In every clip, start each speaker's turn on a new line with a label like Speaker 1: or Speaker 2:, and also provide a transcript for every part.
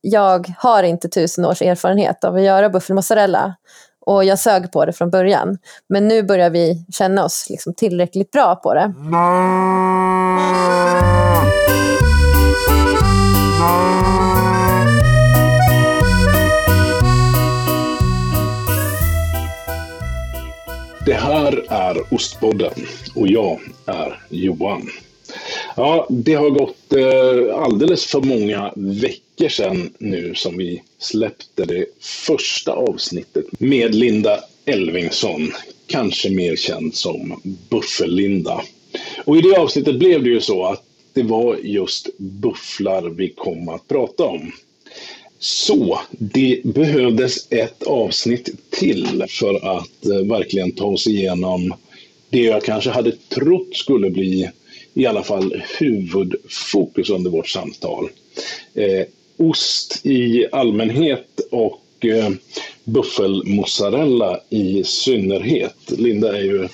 Speaker 1: jag har inte tusen års erfarenhet av att göra buffelmozzarella. Och jag sög på det från början. Men nu börjar vi känna oss liksom tillräckligt bra på det.
Speaker 2: Det här är Ostpodden och jag är Johan. Ja, det har gått eh, alldeles för många veckor sedan nu som vi släppte det första avsnittet med Linda Elvingsson, kanske mer känd som Buffel-Linda. Och i det avsnittet blev det ju så att det var just bufflar vi kom att prata om. Så det behövdes ett avsnitt till för att eh, verkligen ta oss igenom det jag kanske hade trott skulle bli i alla fall huvudfokus under vårt samtal. Eh, ost i allmänhet och eh, buffelmozzarella i synnerhet. Linda är ju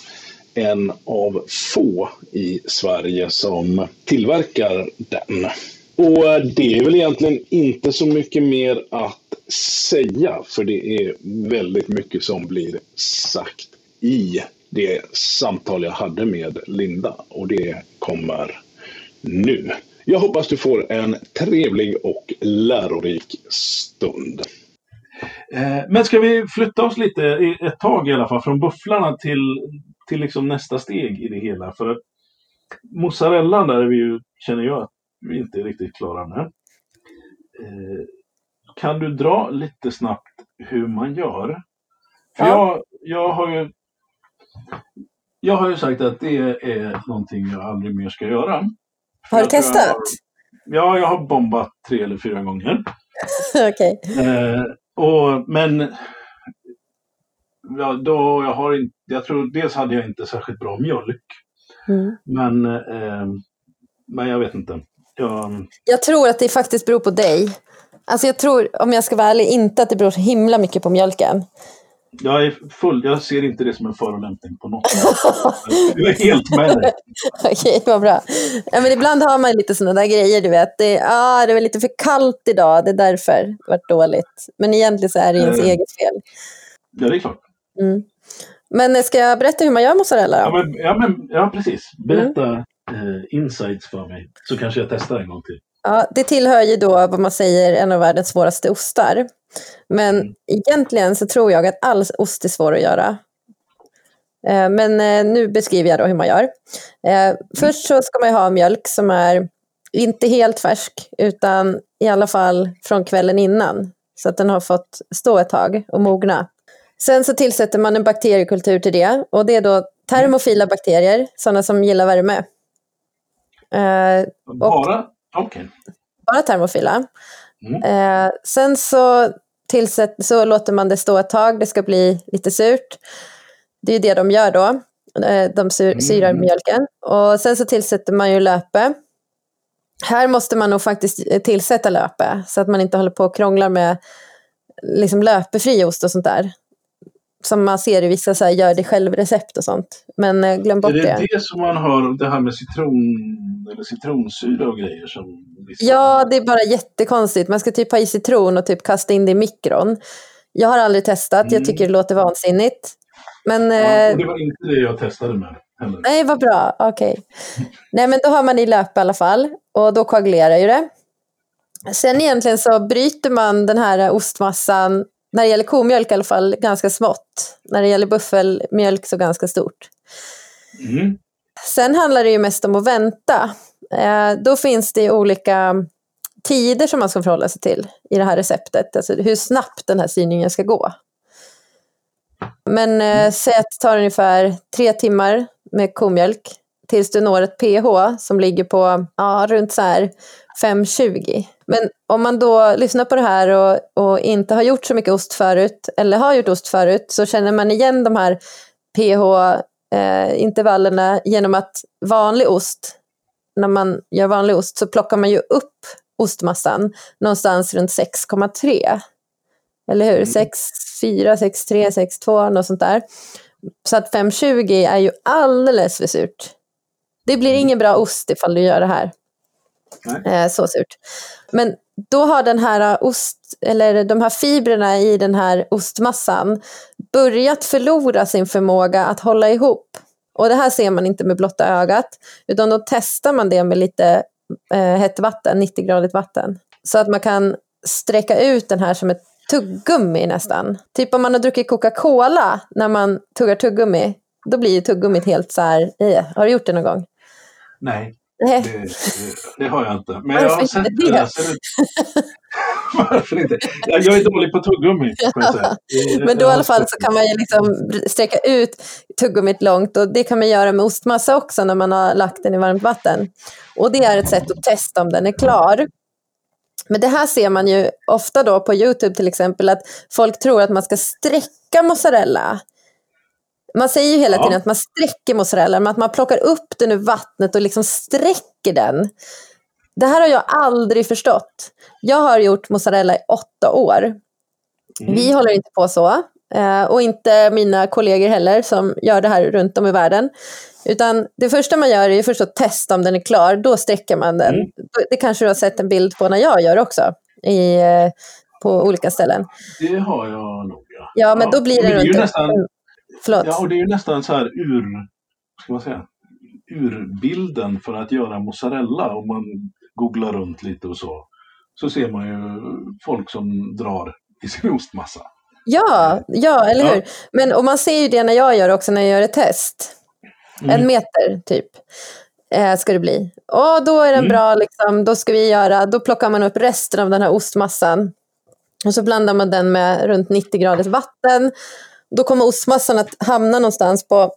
Speaker 2: en av få i Sverige som tillverkar den. Och eh, det är väl egentligen inte så mycket mer att säga, för det är väldigt mycket som blir sagt i det samtal jag hade med Linda och det kommer nu. Jag hoppas du får en trevlig och lärorik stund.
Speaker 3: Eh, men ska vi flytta oss lite ett tag i alla fall från bufflarna till, till liksom nästa steg i det hela. För att mozzarella där är vi ju, känner jag att vi inte är riktigt klara med. Eh, kan du dra lite snabbt hur man gör? För ja. jag, jag har ju jag har ju sagt att det är någonting jag aldrig mer ska göra.
Speaker 1: Har du testat? Har,
Speaker 3: ja, jag har bombat tre eller fyra gånger.
Speaker 1: Okej. Okay.
Speaker 3: Eh, men ja, då jag har inte, jag tror dels hade jag inte särskilt bra mjölk. Mm. Men, eh, men jag vet inte. Jag...
Speaker 1: jag tror att det faktiskt beror på dig. Alltså jag tror, om jag ska vara ärlig, inte att det beror så himla mycket på mjölken.
Speaker 3: Jag är full, jag ser inte det som en förolämpning på något sätt. Jag är helt med dig.
Speaker 1: Okej, vad bra. Ja, men ibland har man lite sådana där grejer, du vet. Det, ah, det var lite för kallt idag, det är därför det varit dåligt. Men egentligen så är det ens mm. eget fel.
Speaker 3: Ja, det är klart.
Speaker 1: Mm. Men ska jag berätta hur man gör mozzarella?
Speaker 3: Ja, men, ja, men, ja precis. Berätta mm. eh, insights för mig, så kanske jag testar en gång till.
Speaker 1: Ja, det tillhör ju då vad man säger en av världens svåraste ostar. Men mm. egentligen så tror jag att all ost är svår att göra. Eh, men eh, nu beskriver jag då hur man gör. Mm. Först så ska man ha mjölk som är inte helt färsk utan i alla fall från kvällen innan. Så att den har fått stå ett tag och mogna. Sen så tillsätter man en bakteriekultur till det och det är då termofila bakterier, sådana som gillar värme.
Speaker 3: Bara? Okay.
Speaker 1: Bara termofila. Mm. sen så tillsätt, så låter man det stå ett tag, det ska bli lite surt. Det är det de gör då, eh, de syrar mm. mjölken. Och sen så tillsätter man ju löpe. Här måste man nog faktiskt tillsätta löpe, så att man inte håller på och krånglar med liksom löpefri ost och sånt där. Som man ser i vissa så här, gör det själv-recept och sånt. Men eh, glöm bort det.
Speaker 3: Är det det som man har, det här med citron, eller citronsyra och grejer? Som
Speaker 1: Ja, det är bara jättekonstigt. Man ska typ ha i citron och typ kasta in det i mikron. Jag har aldrig testat, mm. jag tycker det låter vansinnigt. Men,
Speaker 3: ja, eh, det var inte det jag testade med. Heller.
Speaker 1: Nej, vad bra. Okej. Okay. Nej, men då har man i löp i alla fall. Och då koagulerar ju det. Sen egentligen så bryter man den här ostmassan, när det gäller komjölk i alla fall, ganska smått. När det gäller buffelmjölk så ganska stort. Mm. Sen handlar det ju mest om att vänta. Eh, då finns det olika tider som man ska förhålla sig till i det här receptet. Alltså hur snabbt den här syrningen ska gå. Men eh, säg att det tar ungefär tre timmar med komjölk tills du når ett pH som ligger på ja, runt så här 5,20. Men om man då lyssnar på det här och, och, inte har gjort så mycket ost förut, eller har gjort ost förut, så känner man igen de här pH-intervallerna eh, genom att vanlig ost när man gör vanlig ost så plockar man ju upp ostmassan någonstans runt 6,3. Eller hur? 6,4, 6,3, 6,2 något sånt där. Så att 5,20 är ju alldeles för surt. Det blir ingen bra ost ifall du gör det här. Eh, så surt. Men då har den här ost, eller de här fibrerna i den här ostmassan börjat förlora sin förmåga att hålla ihop. Och det här ser man inte med blotta ögat, utan då testar man det med lite eh, hett vatten, 90-gradigt vatten. Så att man kan sträcka ut den här som ett tuggummi nästan. Typ om man har druckit Coca-Cola när man tuggar tuggummi, då blir ju tuggummit helt så här, eh. har du gjort det någon gång?
Speaker 3: Nej,
Speaker 1: Nej.
Speaker 3: det, det, har jag inte. Men
Speaker 1: Varför
Speaker 3: jag har sett det.
Speaker 1: det?
Speaker 3: Varför inte? Jag, jag är dålig på tuggummi. Det-
Speaker 1: Men då i alla fall så kan man ju liksom sträcka ut tuggummit långt och det kan man göra med ostmassa också när man har lagt den i varmt vatten. Och det är ett sätt att testa om den är klar. Men det här ser man ju ofta då på Youtube till exempel att folk tror att man ska sträcka mozzarella. Man säger ju hela
Speaker 3: Ja.
Speaker 1: tiden att man sträcker mozzarella, men att man plockar upp den ur vattnet och liksom sträcker den. Det här har jag aldrig förstått. Jag har gjort mozzarella i åtta år.
Speaker 3: Mm.
Speaker 1: Vi håller inte på så. eh, Och inte mina kollegor heller som gör det här runt om i världen. Utan det första man gör är först att testa om den är klar. Då sträcker man den.
Speaker 3: Mm.
Speaker 1: Det kanske du har sett en bild på när jag gör också. I, eh, på olika ställen.
Speaker 3: Det har jag nog, ja.
Speaker 1: Ja, men då blir det
Speaker 3: det
Speaker 1: runt...
Speaker 3: nästan,
Speaker 1: Förlåt.
Speaker 3: ja, och det är ju nästan så här ur, ska man säga, urbilden för att göra mozzarella. Om man googlar runt lite och så, så ser man ju folk som drar i sin ostmassa.
Speaker 1: Ja, ja, eller
Speaker 3: Ja.
Speaker 1: hur? Men och man ser ju det när jag gör också, när jag gör ett test.
Speaker 3: Mm.
Speaker 1: En meter typ eh, ska det bli. Och då är den
Speaker 3: Mm.
Speaker 1: bra, liksom, då ska vi göra, då plockar man upp resten av den här ostmassan. Och så blandar man den med runt 90 graders vatten. Då kommer ostmassan att hamna någonstans på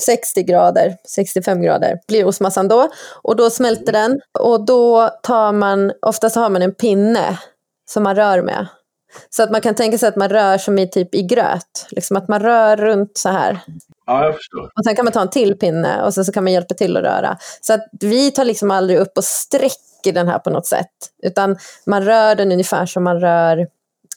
Speaker 1: 60 grader, 65 grader blir ostmassan då. Och då smälter den. Och då tar man, oftast har man en pinne som man rör med. Så att man kan tänka sig att man rör som i typ i gröt. Liksom att man rör runt så här.
Speaker 3: Ja, jag förstår.
Speaker 1: Och sen kan man ta en till pinne och sen så kan man hjälpa till att röra. Så att vi tar liksom aldrig upp och sträcker den här på något sätt. Utan man rör den ungefär som man rör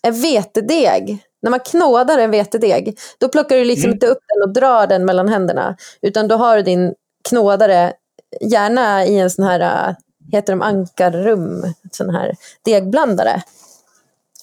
Speaker 1: en vetedeg. När man knådar en vetedeg, då plockar du liksom
Speaker 3: Mm.
Speaker 1: inte upp den och drar den mellan händerna. Utan då har du din knådare, gärna i en sån här, äh, heter de ankarrum, sån här degblandare.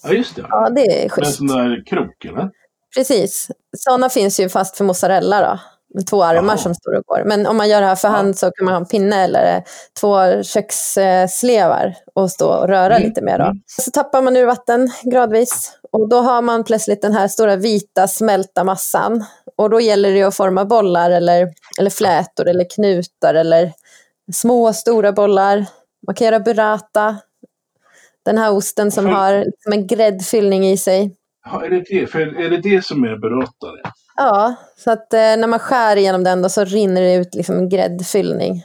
Speaker 3: Ja, just det.
Speaker 1: Ja, det är
Speaker 3: Med en
Speaker 1: schysst.
Speaker 3: sån där krok, eller?
Speaker 1: Precis. Sådana finns ju fast för mozzarella då. Med två armar
Speaker 3: Jaha.
Speaker 1: som står och går. Men om man gör det här för hand så kan man ha en pinne eller två köksslevar och stå och röra
Speaker 3: Mm.
Speaker 1: lite mer. Då.
Speaker 3: Mm.
Speaker 1: Så tappar man ur vatten gradvis. Och då har man plötsligt den här stora vita smälta massan. Och då gäller det att forma bollar eller, eller flätor eller knutar eller små stora bollar. Man kan göra burrata. Den här osten som har liksom en gräddfyllning i sig.
Speaker 3: Ja, är det det? För är det det som är burrata?
Speaker 1: Ja, så att eh, när man skär igenom den då så rinner det ut liksom en gräddfyllning.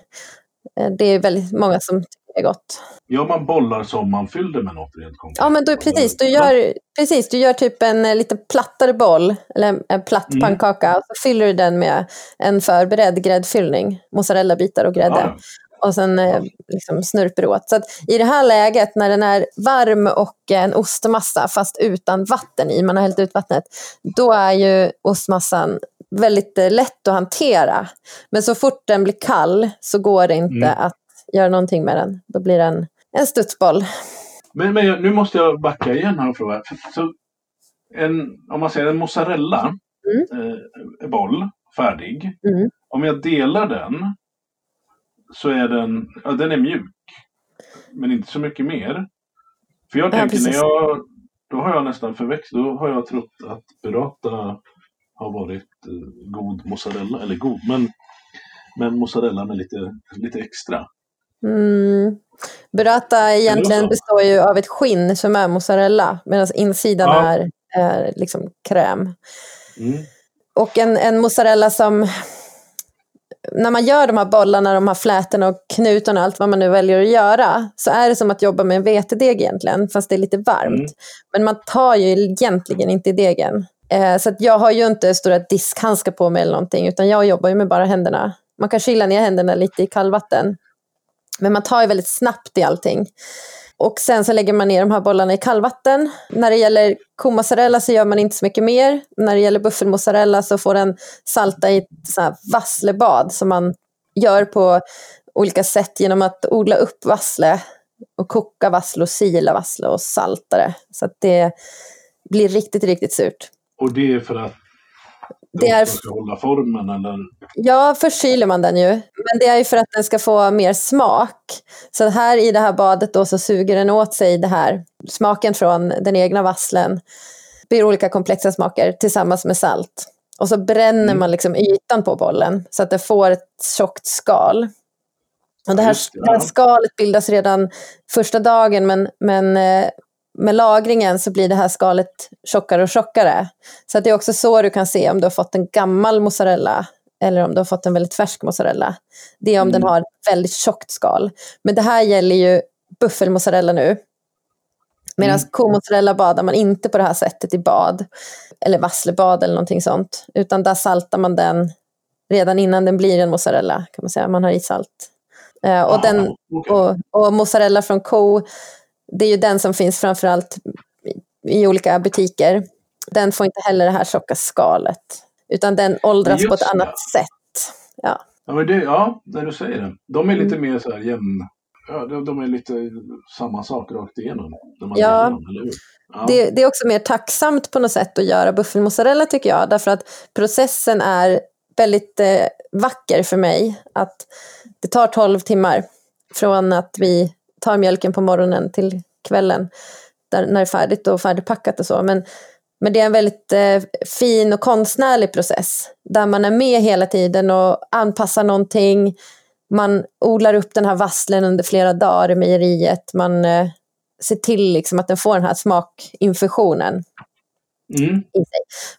Speaker 1: Eh, det är väldigt många som tycker det är gott.
Speaker 3: Gör man bollar som man fyllde med något rent konkret?
Speaker 1: Ja, men då, precis, du gör, precis, du gör typ en eh, lite plattare boll, eller en, en platt
Speaker 3: Mm.
Speaker 1: pannkaka, och så fyller du den med en förberedd gräddfyllning, mozzarella-bitar och grädde.
Speaker 3: Ja,
Speaker 1: Och sen eh, liksom snurper åt. Så att i det här läget när den är varm och en ostmassa fast utan vatten i, man har hällt ut vattnet, då är ju ostmassan väldigt eh, lätt att hantera. Men så fort den blir kall så går det inte
Speaker 3: Mm.
Speaker 1: att göra någonting med den. Då blir den en studsboll.
Speaker 3: Men, men jag- nu måste jag backa igen här och fråga. Så en, om man säger en mozzarella eh, boll, färdig.
Speaker 1: Mm.
Speaker 3: Om jag delar den så är den, ja, den är mjuk. Men inte så mycket mer. För jag
Speaker 1: Ja,
Speaker 3: tänker när jag, då har jag nästan förväxlat, då har jag trott att burrata har varit eh, god mozzarella, eller god, men, men mozzarella med lite, lite extra.
Speaker 1: Mm. Burrata egentligen består ju av ett skinn som är mozzarella medan insidan
Speaker 3: Ja.
Speaker 1: är, är liksom kräm.
Speaker 3: Mm.
Speaker 1: Och en, en mozzarella som, när man gör de här bollarna, de här flätorna och knutarna, allt vad man nu väljer att göra, så är det som att jobba med en vetedeg egentligen, fast det är lite varmt.
Speaker 3: Mm.
Speaker 1: Men man tar ju egentligen inte i degen. Eh, så att jag har ju inte stora diskhandskar på mig eller någonting, utan jag jobbar ju med bara händerna. Man kan kyla ner händerna lite i kallvatten. Men man tar ju väldigt snabbt i allting. Och sen så lägger man ner de här bollarna i kallvatten. När det gäller komozzarella så gör man inte så mycket mer. När det gäller buffelmozzarella så får den salta i ett så här vasslebad som man gör på olika sätt genom att odla upp vassle och koka vassle och sila vassle och salta det. Så att det blir riktigt, riktigt surt.
Speaker 3: Och det är för att
Speaker 1: det är-
Speaker 3: ska hålla formen eller?
Speaker 1: Ja, först kyler man den ju. Men det är ju för att den ska få mer smak. Så här i det här badet då så suger den åt sig det här smaken från den egna vasslen. Det blir olika komplexa smaker tillsammans med salt. Och så bränner
Speaker 3: Mm.
Speaker 1: man liksom ytan på bollen så att det får ett tjockt skal. Och det, här,
Speaker 3: det,
Speaker 1: här skalet bildas redan första dagen men, men eh, med lagringen så blir det här skalet tjockare och tjockare. Så att det är också så du kan se om du har fått en gammal mozzarella eller om du har fått en väldigt färsk mozzarella. Det är om den
Speaker 3: Mm.
Speaker 1: har ett väldigt tjockt skal. Men det här gäller ju buffelmozzarella nu. Medan
Speaker 3: Mm.
Speaker 1: komozzarella badar man inte på det här sättet i bad. Eller vasslebad eller någonting sånt. Utan där saltar man den redan innan den blir en mozzarella. kan man säga. Man har i salt. Eh, och, den,
Speaker 3: okej.
Speaker 1: och, och mozzarella från ko, det är ju den som finns framförallt i, olika butiker. Den får inte heller det här tjocka skalet. Utan den åldras på ett
Speaker 3: det.
Speaker 1: annat sätt. Ja.
Speaker 3: Ja, men det, ja, när du säger det. De är lite
Speaker 1: Mm.
Speaker 3: mer så här jämn... Ja, de, de är lite samma sak rakt igenom.
Speaker 1: Ja.
Speaker 3: dem? Ja.
Speaker 1: Det, det är också mer tacksamt på något sätt att göra buffelmozzarella tycker jag. Därför att processen är väldigt eh, vacker för mig. Att det tar 12 timmar från att vi tar mjölken på morgonen till kvällen. Där, när det är färdigt och färdigpackat och så. Men, men det är en väldigt eh, fin och konstnärlig process. Där man är med hela tiden och anpassar någonting. Man odlar upp den här vasslen under flera dagar i mejeriet. Man eh, ser till liksom att den får den här smakinfusionen
Speaker 3: Mm.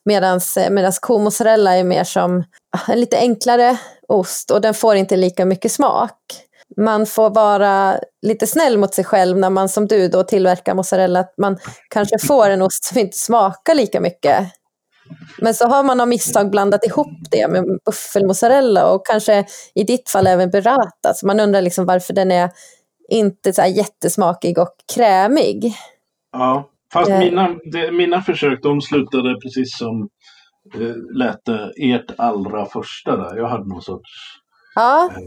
Speaker 1: Medan komozzarella är mer som ah, en lite enklare ost och den får inte lika mycket smak. Man får vara lite snäll mot sig själv när man som du då tillverkar mozzarella. Att man kanske får en ost som inte smakar lika mycket. Men så har man av misstag blandat ihop det med buffelmozzarella och kanske i ditt fall även burrata. Så man undrar liksom varför den är inte så jättesmakig och krämig.
Speaker 3: Ja, fast
Speaker 1: Eh.
Speaker 3: mina, det, mina försök de slutade precis som eh, lät det ert allra första där. Jag hade någon sorts...
Speaker 1: Ja,
Speaker 3: Eh,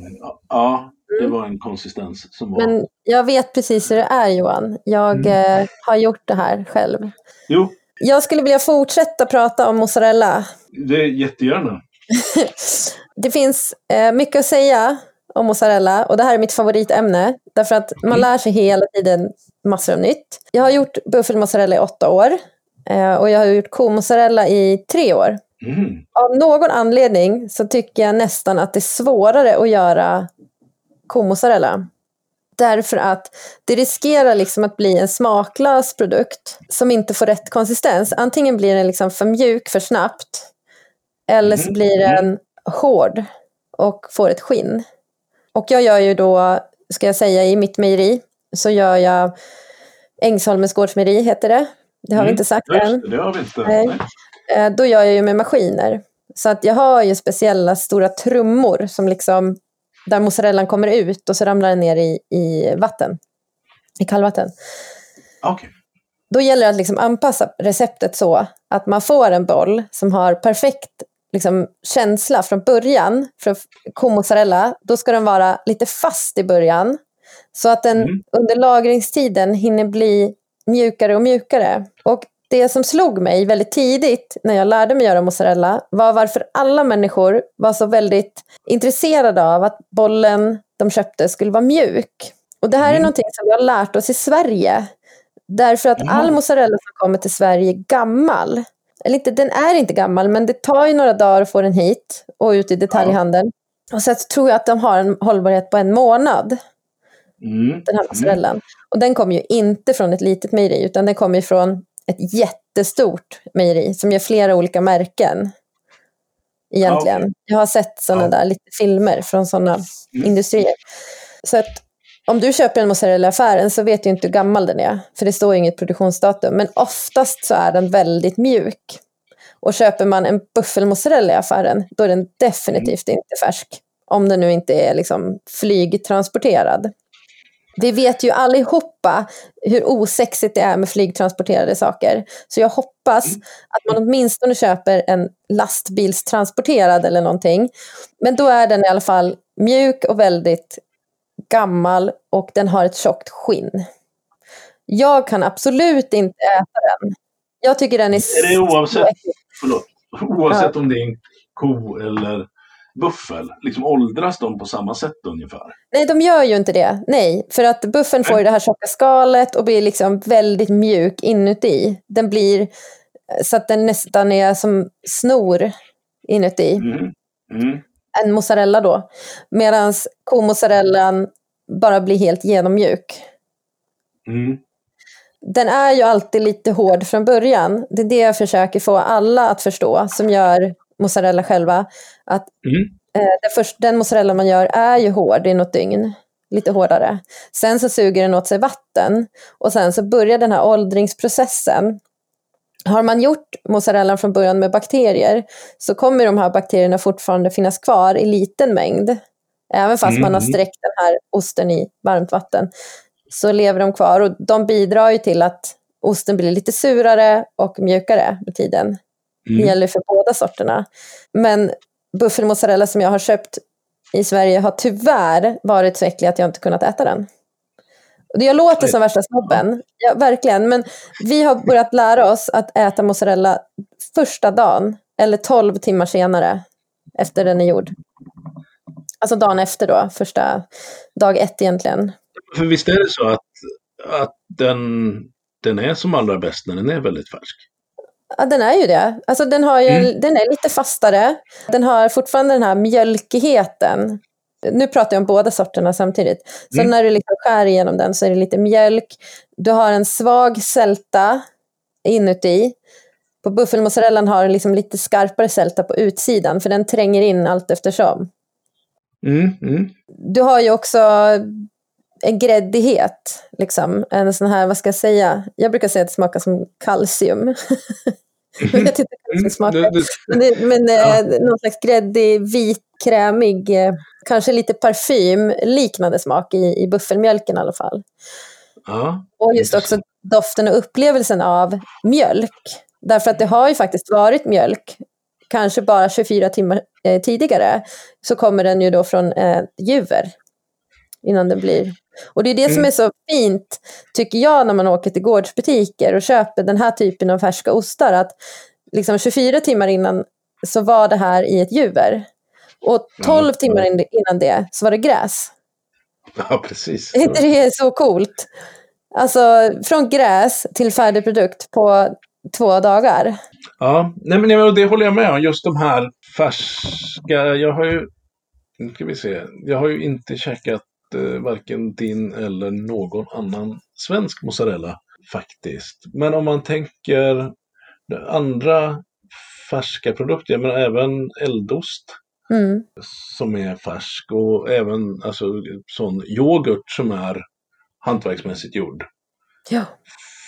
Speaker 3: ja, det var en konsistens som var...
Speaker 1: Mm. Men jag vet precis hur det är Johan. Jag
Speaker 3: Mm.
Speaker 1: eh, har gjort det här själv.
Speaker 3: Jo,
Speaker 1: Jag skulle vilja fortsätta prata om mozzarella.
Speaker 3: det är jättegärna.
Speaker 1: Det finns eh, mycket att säga om mozzarella och det här är mitt favoritämne. Därför att man
Speaker 3: Mm.
Speaker 1: lär sig hela tiden massor av nytt. Jag har gjort buffelmozzarella i åtta år. Eh, och jag har gjort komozzarella i tre år.
Speaker 3: Mm.
Speaker 1: Av någon anledning så tycker jag nästan att det är svårare att göra komozzarella. Därför att det riskerar liksom att bli en smaklös produkt som inte får rätt konsistens. Antingen blir den liksom för mjuk för snabbt eller så
Speaker 3: Mhm.
Speaker 1: blir den hård och får ett skinn. Och jag gör ju då, ska jag säga, i mitt mejeri så gör jag Ängsholmens gårdsmejeri heter det. Det har vi
Speaker 3: Mm.
Speaker 1: inte sagt
Speaker 3: Ja,
Speaker 1: än.
Speaker 3: just det, har vi inte.
Speaker 1: Nej.
Speaker 3: Nej.
Speaker 1: Eh, då gör jag ju med maskiner. Så att jag har ju speciella stora trummor som liksom, där mozzarellan kommer ut och så ramlar den ner i, i vatten, i kallvatten.
Speaker 3: Okej.
Speaker 1: Då gäller det att liksom anpassa receptet så att man får en boll som har perfekt liksom, känsla från början. För komozzarella, då ska den vara lite fast i början. Så att den
Speaker 3: Mm.
Speaker 1: under lagringstiden hinner bli mjukare och mjukare. Och det som slog mig väldigt tidigt när jag lärde mig göra mozzarella var varför alla människor var så väldigt intresserade av att bollen de köpte skulle vara mjuk. Och det här är
Speaker 3: Mm.
Speaker 1: någonting som vi har lärt oss i Sverige. Därför att all mozzarella som kommer till Sverige är gammal. Eller inte, den är inte gammal, men det tar ju några dagar att få den hit och ut i detaljhandeln. Och så tror jag att de har en hållbarhet på en månad,
Speaker 3: Mm.
Speaker 1: den här mozzarellan. Och den kommer ju inte från ett litet mejeri, utan den kommer ju från ett jättestort mejeri som gör flera olika märken. Egentligen.
Speaker 3: Ja, okej.
Speaker 1: Jag har sett sådana
Speaker 3: Ja.
Speaker 1: där lite filmer från sådana
Speaker 3: Mm.
Speaker 1: industrier. Så att om du köper en mozzarella i affären så vet du inte hur gammal den är, för det står inget produktionsdatum. Men oftast så är den väldigt mjuk. Och köper man en buffelmozzarella i affären, då är den definitivt inte färsk. Om den nu inte är liksom flygtransporterad. Vi vet ju allihopa hur osexigt det är med flygtransporterade saker. Så jag hoppas att man åtminstone köper en lastbilstransporterad eller någonting. Men då är den i alla fall mjuk och väldigt gammal och den har ett tjockt skinn. Jag kan absolut inte äta den. Jag tycker den är...
Speaker 3: Är det oavsett, förlåt, oavsett ja. om det är en ko eller buffel? Liksom åldras de på samma sätt ungefär?
Speaker 1: Nej, de gör ju inte det. Nej, för att buffeln får ju det här tjocka skalet och blir liksom väldigt mjuk inuti. Den blir så att den nästan är som snor inuti. Mm. Mm. En mozzarella då. Medan komozzarellan bara blir helt genommjuk. Mm. Den är ju alltid lite hård från början. Det är det jag försöker få alla att förstå som gör mozzarella själva. Att mm. eh, den, först, den mozzarella man gör är ju hård i något dygn. Lite hårdare. Sen så suger den åt sig vatten. Och sen så börjar den här åldringsprocessen. Har man gjort mozzarellan från början med bakterier så kommer de här bakterierna fortfarande finnas kvar i liten mängd. Även fast mm. man har mm. sträckt den här osten i varmt vatten så lever de kvar och de bidrar ju till att osten blir lite surare och mjukare med tiden. Mm. Det gäller för båda sorterna. Men buffelmozzarella som jag har köpt i Sverige har tyvärr varit så äcklig att jag inte kunnat äta den. Jag låter som värsta snobben, ja, verkligen. Men vi har börjat lära oss att äta mozzarella första dagen, eller tolv timmar senare, efter den är gjord. Alltså dagen efter då, första dag ett egentligen.
Speaker 3: För visst är det så att, att den, den är som allra bäst när den är väldigt färsk?
Speaker 1: Ja, den är ju det. Alltså, den, har ju, mm. den är lite fastare. Den har fortfarande den här mjölkigheten. Nu pratar jag om båda sorterna samtidigt. Så mm. när du liksom skär igenom den så är det lite mjölk. Du har en svag sälta inuti. På buffelmozzarellan har du liksom lite skarpare sälta på utsidan, för den tränger in allt eftersom. Mm, mm. Du har ju också en gräddighet. Liksom. En sån här, vad ska jag säga? Jag brukar säga att det smakar som kalcium. jag vet inte hur det smakar. Men, men ja. eh, någon slags gräddig, vit, krämig, eh, kanske lite parfymliknande smak i, i buffelmjölken i alla fall. Ja, och just också doften och upplevelsen av mjölk. Därför att det har ju faktiskt varit mjölk, kanske bara 24 timmar eh, tidigare, så kommer den ju då från eh, juver innan den blir och det är det mm. som är så fint, tycker jag, när man åker till gårdsbutiker och köper den här typen av färska ostar. Att liksom 24 timmar innan så var det här i ett juver. Och 12 ja, timmar innan det så var det gräs.
Speaker 3: Ja, precis.
Speaker 1: Är inte det så coolt? Alltså från gräs till färdig produkt på två dagar.
Speaker 3: Ja, nej men det håller jag med om. Just de här färska, jag har ju, nu ska vi se, jag har ju inte käkat eh, varken din eller någon annan svensk mozzarella faktiskt. Men om man tänker andra färska produkter, men även eldost mm. som är färsk och även alltså, sån yoghurt som är hantverksmässigt gjord. Ja.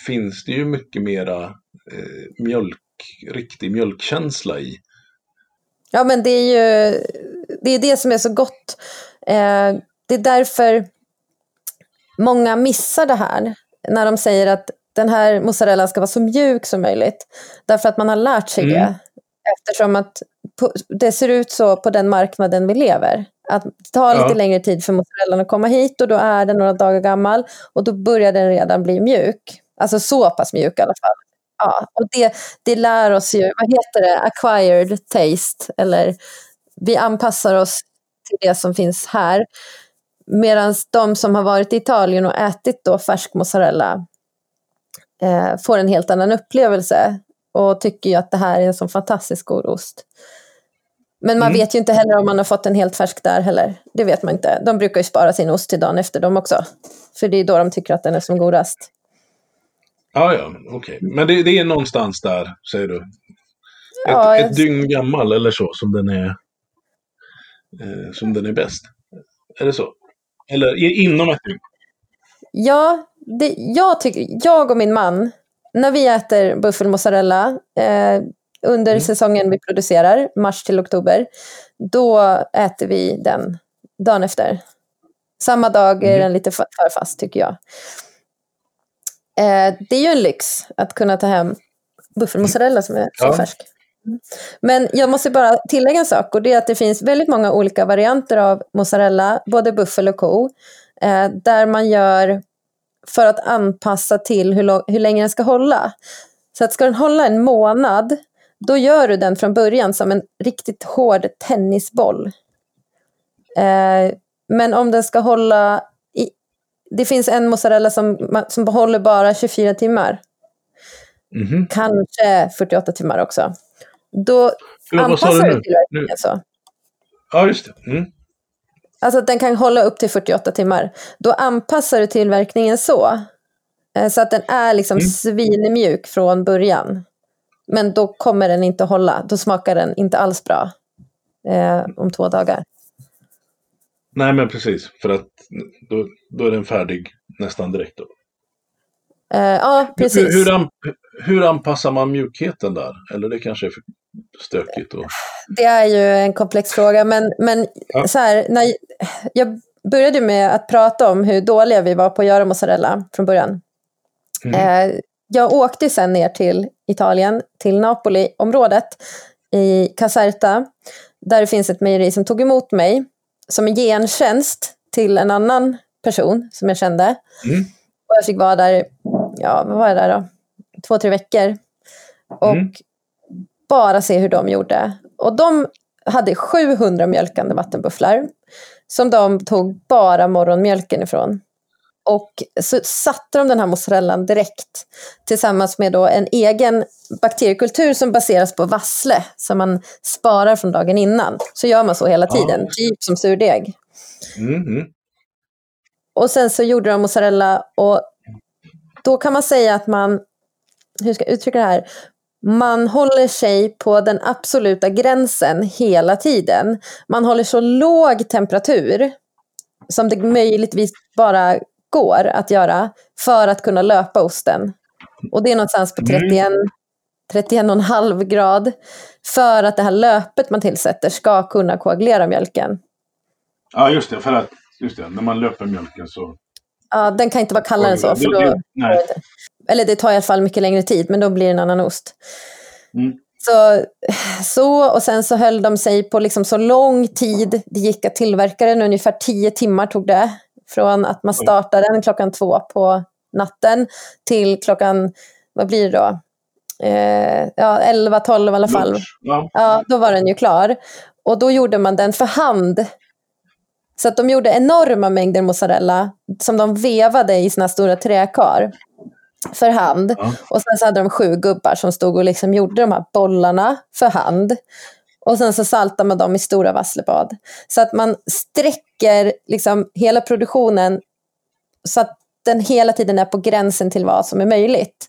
Speaker 3: Finns det ju mycket mera eh, mjölk, riktig mjölkkänsla i.
Speaker 1: Ja men det är ju det, är det som är så gott. Eh, det är därför många missar det här när de säger att den här mozzarellan ska vara så mjuk som möjligt. Därför att man har lärt sig mm. det. Eftersom att det ser ut så på den marknaden vi lever. Att det tar lite ja. längre tid för mozzarellan att komma hit och då är den några dagar gammal och då börjar den redan bli mjuk. Alltså så pass mjuk i alla fall. Ja, och det, det lär oss ju, vad heter det, acquired taste, eller vi anpassar oss till det som finns här. Medan de som har varit i Italien och ätit då färsk mozzarella eh, får en helt annan upplevelse och tycker ju att det här är en så fantastiskt god ost. Men man mm. vet ju inte heller om man har fått en helt färsk där heller. Det vet man inte. De brukar ju spara sin ost till dagen efter dem också. För det är då de tycker att den är som godast.
Speaker 3: Ja, ja, okej. Okay. Men det, det, är någonstans där, säger du? Ett, ja, ett dygn gammal eller så, som den är, eh, som den är bäst? Är det så? Eller inom ett dygn?
Speaker 1: Ja, det, jag, tycker, jag och min man, när vi äter buffelmozzarella eh, under mm. säsongen vi producerar, mars till oktober, då äter vi den dagen efter. Samma dag är mm. den lite för, för fast tycker jag. Eh, det är ju en lyx att kunna ta hem buffelmozzarella som är så ja. färsk. Men jag måste bara tillägga en sak och det är att det finns väldigt många olika varianter av mozzarella, både buffel och ko. eh, där man gör för att anpassa till hur, hur länge den ska hålla. Så att ska den hålla en månad, då gör du den från början som en riktigt hård tennisboll. Eh, men om den ska hålla... I, det finns en mozzarella som, som håller bara 24 timmar. Mm -hmm. Kanske 48 timmar också. Då
Speaker 3: Förlåt, anpassar du tillverkningen så. Ja, just det. Mm.
Speaker 1: Alltså att den kan hålla upp till 48 timmar. Då anpassar du tillverkningen så. Eh, så att den är liksom mm. svinmjuk från början. Men då kommer den inte hålla. Då smakar den inte alls bra eh, om två dagar.
Speaker 3: Nej, men precis. För att då, då är den färdig nästan direkt. Då.
Speaker 1: Eh, ja, precis.
Speaker 3: Hur, hur, an, hur, anpassar man mjukheten där? Eller det kanske är för stökigt? Och...
Speaker 1: Det är ju en komplex fråga, men, men ja. så här, när jag började med att prata om hur dåliga vi var på att göra mozzarella från början. Mm. Eh, jag åkte sen ner till Italien, till Napoli-området i Caserta, där det finns ett mejeri som tog emot mig som en gentjänst till en annan person som jag kände. Mm. Och jag fick vara där, ja vad var jag där då? Två, tre veckor. Och mm. Bara se hur de gjorde. Och de hade 700 mjölkande vattenbufflar som de tog bara morgonmjölken ifrån. Och så satte de den här mozzarellan direkt tillsammans med då en egen bakteriekultur som baseras på vassle som man sparar från dagen innan. Så gör man så hela tiden, ja. typ som surdeg. Mm -hmm. Och sen så gjorde de mozzarella och då kan man säga att man, hur ska jag uttrycka det här, man håller sig på den absoluta gränsen hela tiden. Man håller så låg temperatur som det möjligtvis bara går att göra för att kunna löpa osten. Och det är någonstans på 31, 31,5 grad för att det här löpet man tillsätter ska kunna koagulera mjölken.
Speaker 3: Ja, just det. För att, just det, när man löper mjölken så...
Speaker 1: Ja, den kan inte vara kallare än så. För då, Nej. Eller det tar i alla fall mycket längre tid, men då blir det en annan ost. Mm. Så, så, och sen så höll de sig på liksom så lång tid det gick att tillverka den, ungefär 10 timmar tog det från att man startar den klockan två på natten till klockan, vad blir det då? Eh, ja, 11, 12 i alla fall. Ja. ja, då var den ju klar. Och då gjorde man den för hand. Så att de gjorde enorma mängder mozzarella som de vevade i sina stora träkar för hand. Ja. Och sen så hade de sju gubbar som stod och liksom gjorde de här bollarna för hand. Och sen så saltar man dem i stora vasslebad. Så att man sträcker liksom hela produktionen så att den hela tiden är på gränsen till vad som är möjligt.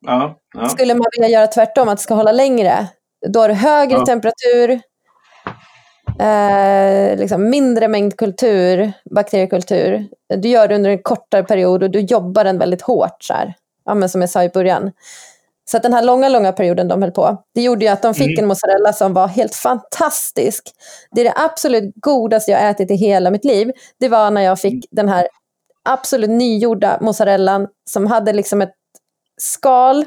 Speaker 1: Ja, ja. Skulle man vilja göra tvärtom, att det ska hålla längre, då är det högre temperatur, eh, liksom mindre mängd kultur, bakteriekultur. Du gör det under en kortare period och du jobbar den väldigt hårt, så här. Ja, men som jag sa i början. Så att den här långa, långa perioden de höll på, det gjorde ju att de fick mm. en mozzarella som var helt fantastisk. Det är det absolut godaste jag ätit i hela mitt liv. Det var när jag fick mm. den här absolut nygjorda mozzarellan som hade liksom ett skal.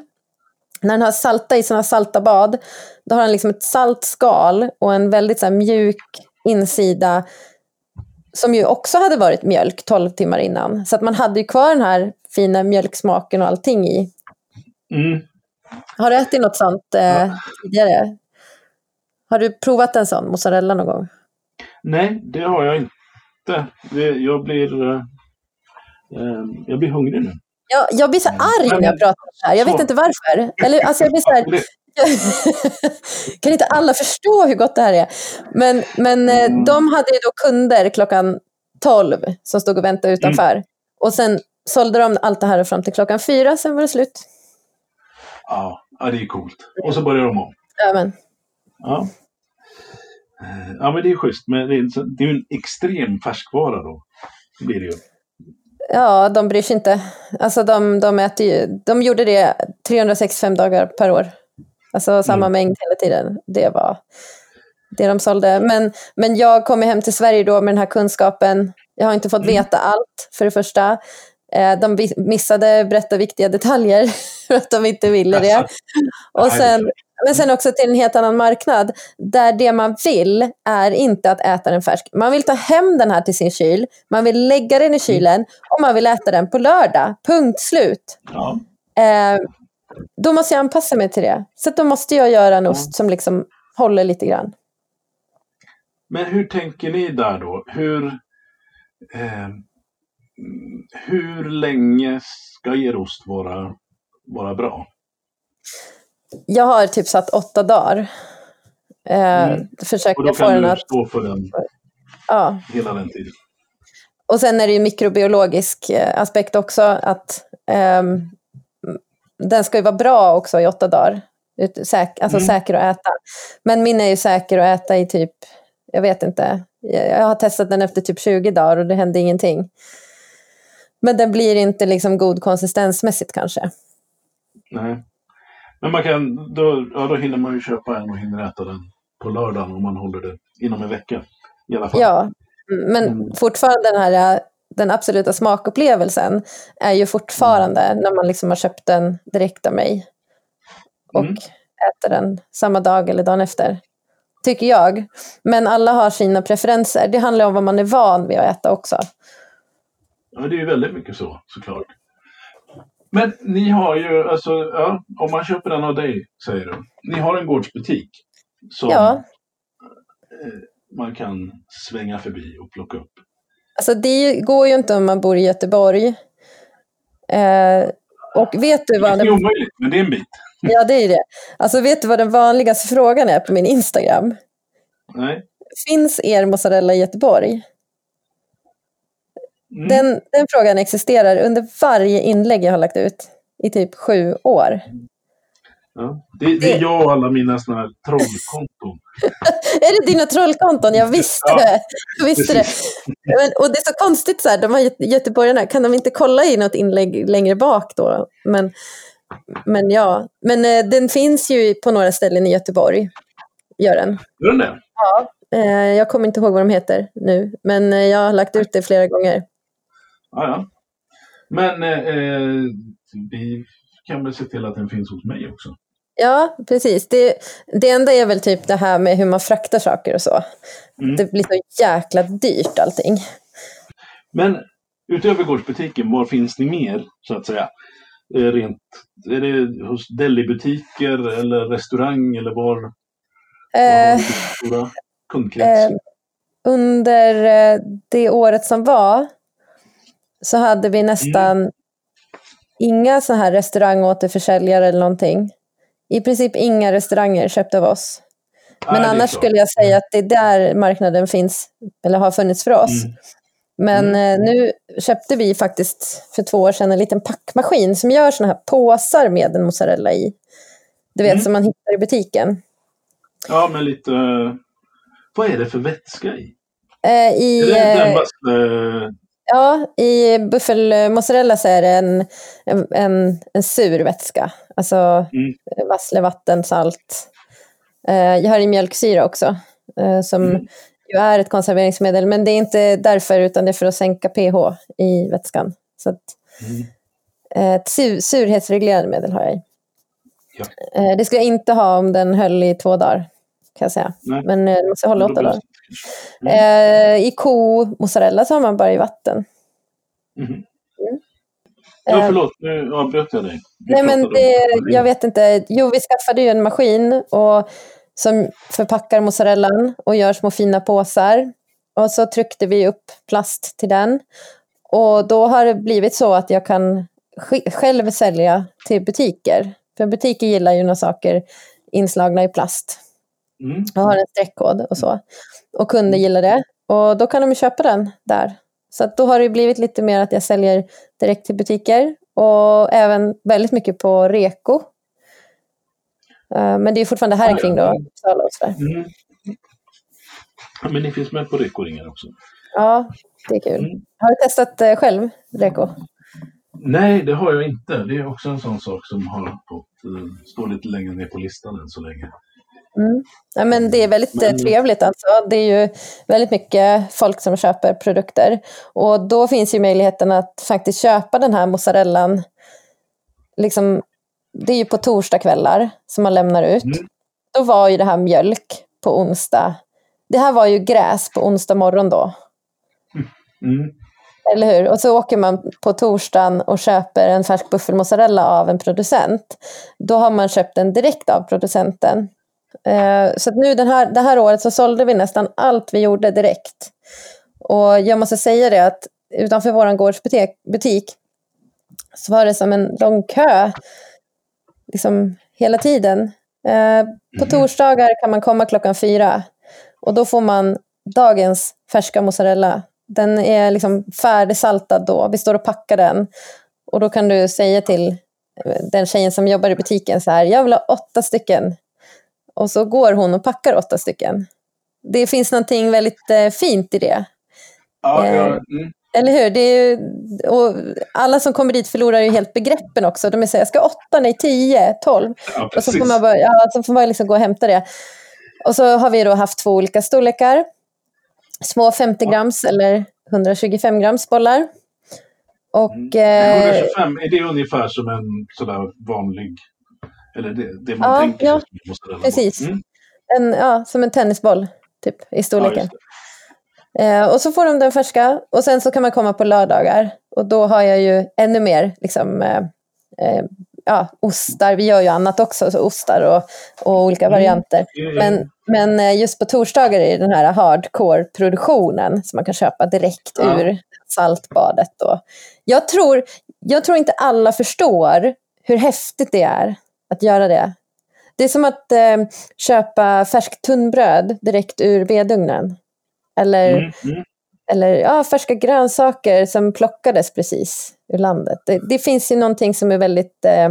Speaker 1: När den har salta i sina salta bad, då har den liksom ett salt skal och en väldigt så mjuk insida som ju också hade varit mjölk 12 timmar innan. Så att man hade ju kvar den här fina mjölksmaken och allting i. Mm. Har du ätit något sånt eh, ja. tidigare? Har du provat en sån mozzarella någon gång?
Speaker 3: Nej, det har jag inte. Det, jag, blir, eh, eh jag blir hungrig nu.
Speaker 1: Ja, jag blir så arg när jag pratar om det här. Jag vet inte varför. Eller, alltså jag blir så här, kan inte alla förstå hur gott det här är? Men, men eh, mm. de hade ju då kunder klockan 12 som stod och väntade utanför. Mm. Och sen sålde de allt det här fram till klockan fyra, sen var det slut.
Speaker 3: Ja, det är coolt. Och så börjar de om.
Speaker 1: Amen.
Speaker 3: Ja. Eh, ja, men det är schysst. Men det är, det är ju en extrem färskvara då. Det blir det ju.
Speaker 1: Ja, de bryr sig inte. Alltså de, de äter ju, de gjorde det 365 dagar per år. Alltså samma mm. mängd hela tiden. Det var det de sålde. Men, men jag kommer hem till Sverige då med den här kunskapen. Jag har inte fått mm. veta allt, för det första. Eh, de missade berätta viktiga detaljer för att de inte ville det. Och sen, men sen också till en helt annan marknad, där det man vill är inte att äta den färsk. Man vill ta hem den här till sin kyl, man vill lägga den i kylen och man vill äta den på lördag. Punkt slut.
Speaker 3: Ja.
Speaker 1: Eh, då måste jag anpassa mig till det. Så då måste jag göra en ost som liksom håller lite grann.
Speaker 3: Men hur tänker ni där då? Hur, eh, hur länge ska er ost vara, vara bra?
Speaker 1: Jag har typ satt åtta dagar. Eh,
Speaker 3: Mm. Och
Speaker 1: Försöker
Speaker 3: då
Speaker 1: få
Speaker 3: kan
Speaker 1: den
Speaker 3: du
Speaker 1: att...
Speaker 3: stå för den
Speaker 1: Ja.
Speaker 3: hela den tiden.
Speaker 1: Och sen är det ju mikrobiologisk eh, aspekt också. att ehm, Den ska ju vara bra också i åtta dagar. Säk, alltså
Speaker 3: Mm.
Speaker 1: säker att äta. Men min är ju säker att äta i typ, jag vet inte. Jag har testat den efter typ 20 dagar och det hände ingenting. Men den blir inte liksom god konsistensmässigt kanske.
Speaker 3: Nej. Men man kan, då, ja, då hinner man ju köpa en och hinner äta den på lördagen om man håller det inom en vecka. I alla fall.
Speaker 1: Ja, men
Speaker 3: Mm.
Speaker 1: fortfarande den här den absoluta smakupplevelsen är ju fortfarande när man liksom har köpt den direkt av mig och
Speaker 3: Mm.
Speaker 1: äter den samma dag eller dagen efter. Tycker jag. Men alla har sina preferenser. Det handlar om vad man är van vid att äta också.
Speaker 3: Ja, det är ju väldigt mycket så, såklart. Men ni har ju, alltså, ja, om man köper den av dig, säger du. Ni har en gårdsbutik som
Speaker 1: Ja.
Speaker 3: eh, man kan svänga förbi och plocka upp.
Speaker 1: Alltså det går ju inte om man bor i Göteborg. Eh, och vet du
Speaker 3: Det
Speaker 1: vad
Speaker 3: är
Speaker 1: den
Speaker 3: omöjligt, men det är en bit.
Speaker 1: Ja, det är det. Alltså, vet du vad den vanligaste frågan är på min Instagram?
Speaker 3: Nej.
Speaker 1: Finns er mozzarella i Göteborg?
Speaker 3: Mm.
Speaker 1: Den, den frågan existerar under varje inlägg jag har lagt ut i typ sju år.
Speaker 3: Ja. Det, det är jag och alla mina såna här trollkonton.
Speaker 1: Är det dina trollkonton? Jag visste
Speaker 3: Ja,
Speaker 1: det. Jag visste det. Men, och det är så konstigt, så här, de här göte- göteborgarna, kan de inte kolla i något inlägg längre bak då? Men, men ja, men eh, den finns ju på några ställen i Göteborg. Gör den.
Speaker 3: Gör den det?
Speaker 1: Eh, jag kommer inte ihåg vad de heter nu, men eh, jag har lagt ut det flera gånger.
Speaker 3: Ja, ja. Men eh, eh, vi kan väl se till att den finns hos mig också.
Speaker 1: Ja, precis. Det, det enda är väl typ det här med hur man fraktar saker och så.
Speaker 3: Mm.
Speaker 1: Det blir så jäkla dyrt allting.
Speaker 3: Men utöver gårdsbutiken, var finns ni mer så att säga? Eh, Rent, är det hos delibutiker eller restaurang eller var? var
Speaker 1: Eh,
Speaker 3: stora kundkrets?
Speaker 1: eh, under eh, det året som var så hade vi nästan inga så här restaurangåterförsäljare eller någonting. I princip inga restauranger köpte av oss. Men
Speaker 3: är
Speaker 1: annars skulle jag säga att det är där marknaden finns, eller har funnits för oss.
Speaker 3: Mm.
Speaker 1: Men eh, nu köpte vi faktiskt för två år sedan en liten packmaskin som gör såna här påsar med en mozzarella i. Du vet,
Speaker 3: Mm.
Speaker 1: som man hittar i butiken.
Speaker 3: Ja, men lite... eh, Vad är det för vätska i?
Speaker 1: Eh,
Speaker 3: Är
Speaker 1: I,
Speaker 3: det den
Speaker 1: eh,
Speaker 3: vassle...
Speaker 1: ja, i buffelmozzarella så är det en, en, en, sur vätska. Alltså
Speaker 3: Mm.
Speaker 1: vassle, vatten, salt. Eh, jag har i mjölksyra också, eh, som
Speaker 3: Mm.
Speaker 1: ju är ett konserveringsmedel. Men det är inte därför, utan det är för att sänka pH i vätskan. Så att,
Speaker 3: Mm.
Speaker 1: eh, ett sur, surhetsreglerande medel har jag i.
Speaker 3: Ja.
Speaker 1: Det skulle jag inte ha om den höll i två dagar, kan jag säga.
Speaker 3: Nej.
Speaker 1: Men det måste hålla åtta dagar.
Speaker 3: Det-
Speaker 1: Eh, I ko-mozzarella så har man bara i vatten.
Speaker 3: Mhm. Ja,
Speaker 1: Eh,
Speaker 3: förlåt, nu avbröt jag dig. Vi
Speaker 1: Nej, men det, jag vet inte. Jo, vi skaffade ju en maskin och, som förpackar mozzarellan och gör små fina påsar. Och så tryckte vi upp plast till den. Och då har det blivit så att jag kan själv sälja till butiker. För butiker gillar ju några saker inslagna i plast.
Speaker 3: Mm.
Speaker 1: och har en streckkod och så. Och kunder gillar det. Och då kan de köpa den där. Så då har det blivit lite mer att jag säljer direkt till butiker. Och även väldigt mycket på Reko. Eh, Men det är fortfarande här kring då, Uppsala och sådär.
Speaker 3: Mm. Men ni finns med på Rekoringar också?
Speaker 1: Ja, det är kul.
Speaker 3: Mm.
Speaker 1: Har du testat eh, själv, Reko?
Speaker 3: Nej, det har jag inte. Det är också en sån sak som har fått uh, stå lite längre ner på listan än så länge.
Speaker 1: Mm. Ja, men det är väldigt eh,
Speaker 3: Men-
Speaker 1: trevligt alltså. Det är ju väldigt mycket folk som köper produkter. Och då finns ju möjligheten att faktiskt köpa den här mozzarellan. Liksom, det är ju på torsdagskvällar som man lämnar ut.
Speaker 3: Mm.
Speaker 1: då var ju det här mjölk på onsdag. Det här var ju gräs på onsdag morgon då.
Speaker 3: Mm.
Speaker 1: Eller hur? Och så åker man på torsdagen och köper en färsk buffelmozzarella av en producent. Då har man köpt den direkt av producenten. Eh, så nu den här, det här året så sålde vi nästan allt vi gjorde direkt. Och jag måste säga det att utanför vår gårdsbutik butik, så var det som en lång kö liksom hela tiden. Eh, på
Speaker 3: Mhm.
Speaker 1: torsdagar kan man komma klockan fyra och då får man dagens färska mozzarella. Den är liksom färdigsaltad då. Vi står och packar den. Och då kan du säga till eh, den tjejen som jobbar i butiken så här, jag vill ha åtta stycken. Och så går hon och packar åtta stycken. Det finns någonting väldigt eh, fint i det.
Speaker 3: Ja,
Speaker 1: Eh,
Speaker 3: ja, mm.
Speaker 1: Eller hur? Det är ju, och alla som kommer dit förlorar ju helt begreppen också. De här, jag ska åtta, nej tio, tolv.
Speaker 3: ja
Speaker 1: Och så får man, bara, ja, så får man liksom gå och hämta det. Och så har vi då haft två olika storlekar. Små 50 grams eller 125 grams bollar. Och
Speaker 3: Mm.
Speaker 1: eh,
Speaker 3: 125, är det ungefär som en sådär vanlig, eller det, det man
Speaker 1: Ja,
Speaker 3: tänker
Speaker 1: ja,
Speaker 3: sig
Speaker 1: precis.
Speaker 3: Mm.
Speaker 1: en, ja, som en tennisboll typ, i
Speaker 3: Ja,
Speaker 1: storleken.
Speaker 3: det.
Speaker 1: Eh, och så får de den färska och sen så kan man komma på lördagar. Och då har jag ju ännu mer liksom, eh, eh, ja, ostar. Vi gör ju annat också, så ostar och, och olika
Speaker 3: Mm.
Speaker 1: varianter.
Speaker 3: Ja, ja.
Speaker 1: Men, men eh, just på torsdagar är det den här hardcore-produktionen som man kan köpa direkt
Speaker 3: Ja.
Speaker 1: ur saltbadet. Då. Jag, tror, jag tror inte alla förstår hur häftigt det är att göra det. Det är som att eh, köpa färskt tunnbröd direkt ur vedugnen. Eller,
Speaker 3: Mm, mm.
Speaker 1: eller ja, färska grönsaker som plockades precis ur landet. Det, det finns ju någonting som är väldigt eh,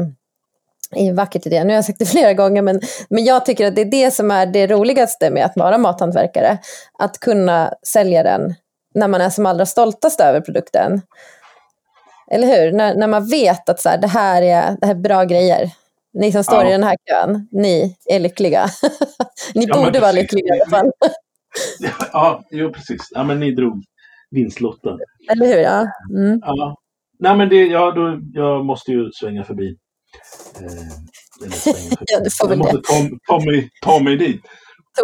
Speaker 1: vackert i det. Nu har jag sagt det flera gånger, men, men jag tycker att det är det som är det roligaste med att vara mathantverkare. Att kunna sälja den när man är som allra stoltast över produkten. Eller hur? När, när man vet att så här, det, här är, det här är bra grejer. Ni som står
Speaker 3: Ja.
Speaker 1: i den här kön, ni är lyckliga. ni
Speaker 3: Ja,
Speaker 1: borde vara lyckliga i alla fall.
Speaker 3: Ja, jo precis. Ja, men ni drog vinstlotten.
Speaker 1: Eller hur? Ja. Mm.
Speaker 3: Ja. Nej, men det, ja, då, jag måste ju svänga förbi. Eh, eller svänga förbi.
Speaker 1: Ja, du får väl
Speaker 3: jag måste ta, ta, mig, ta mig dit.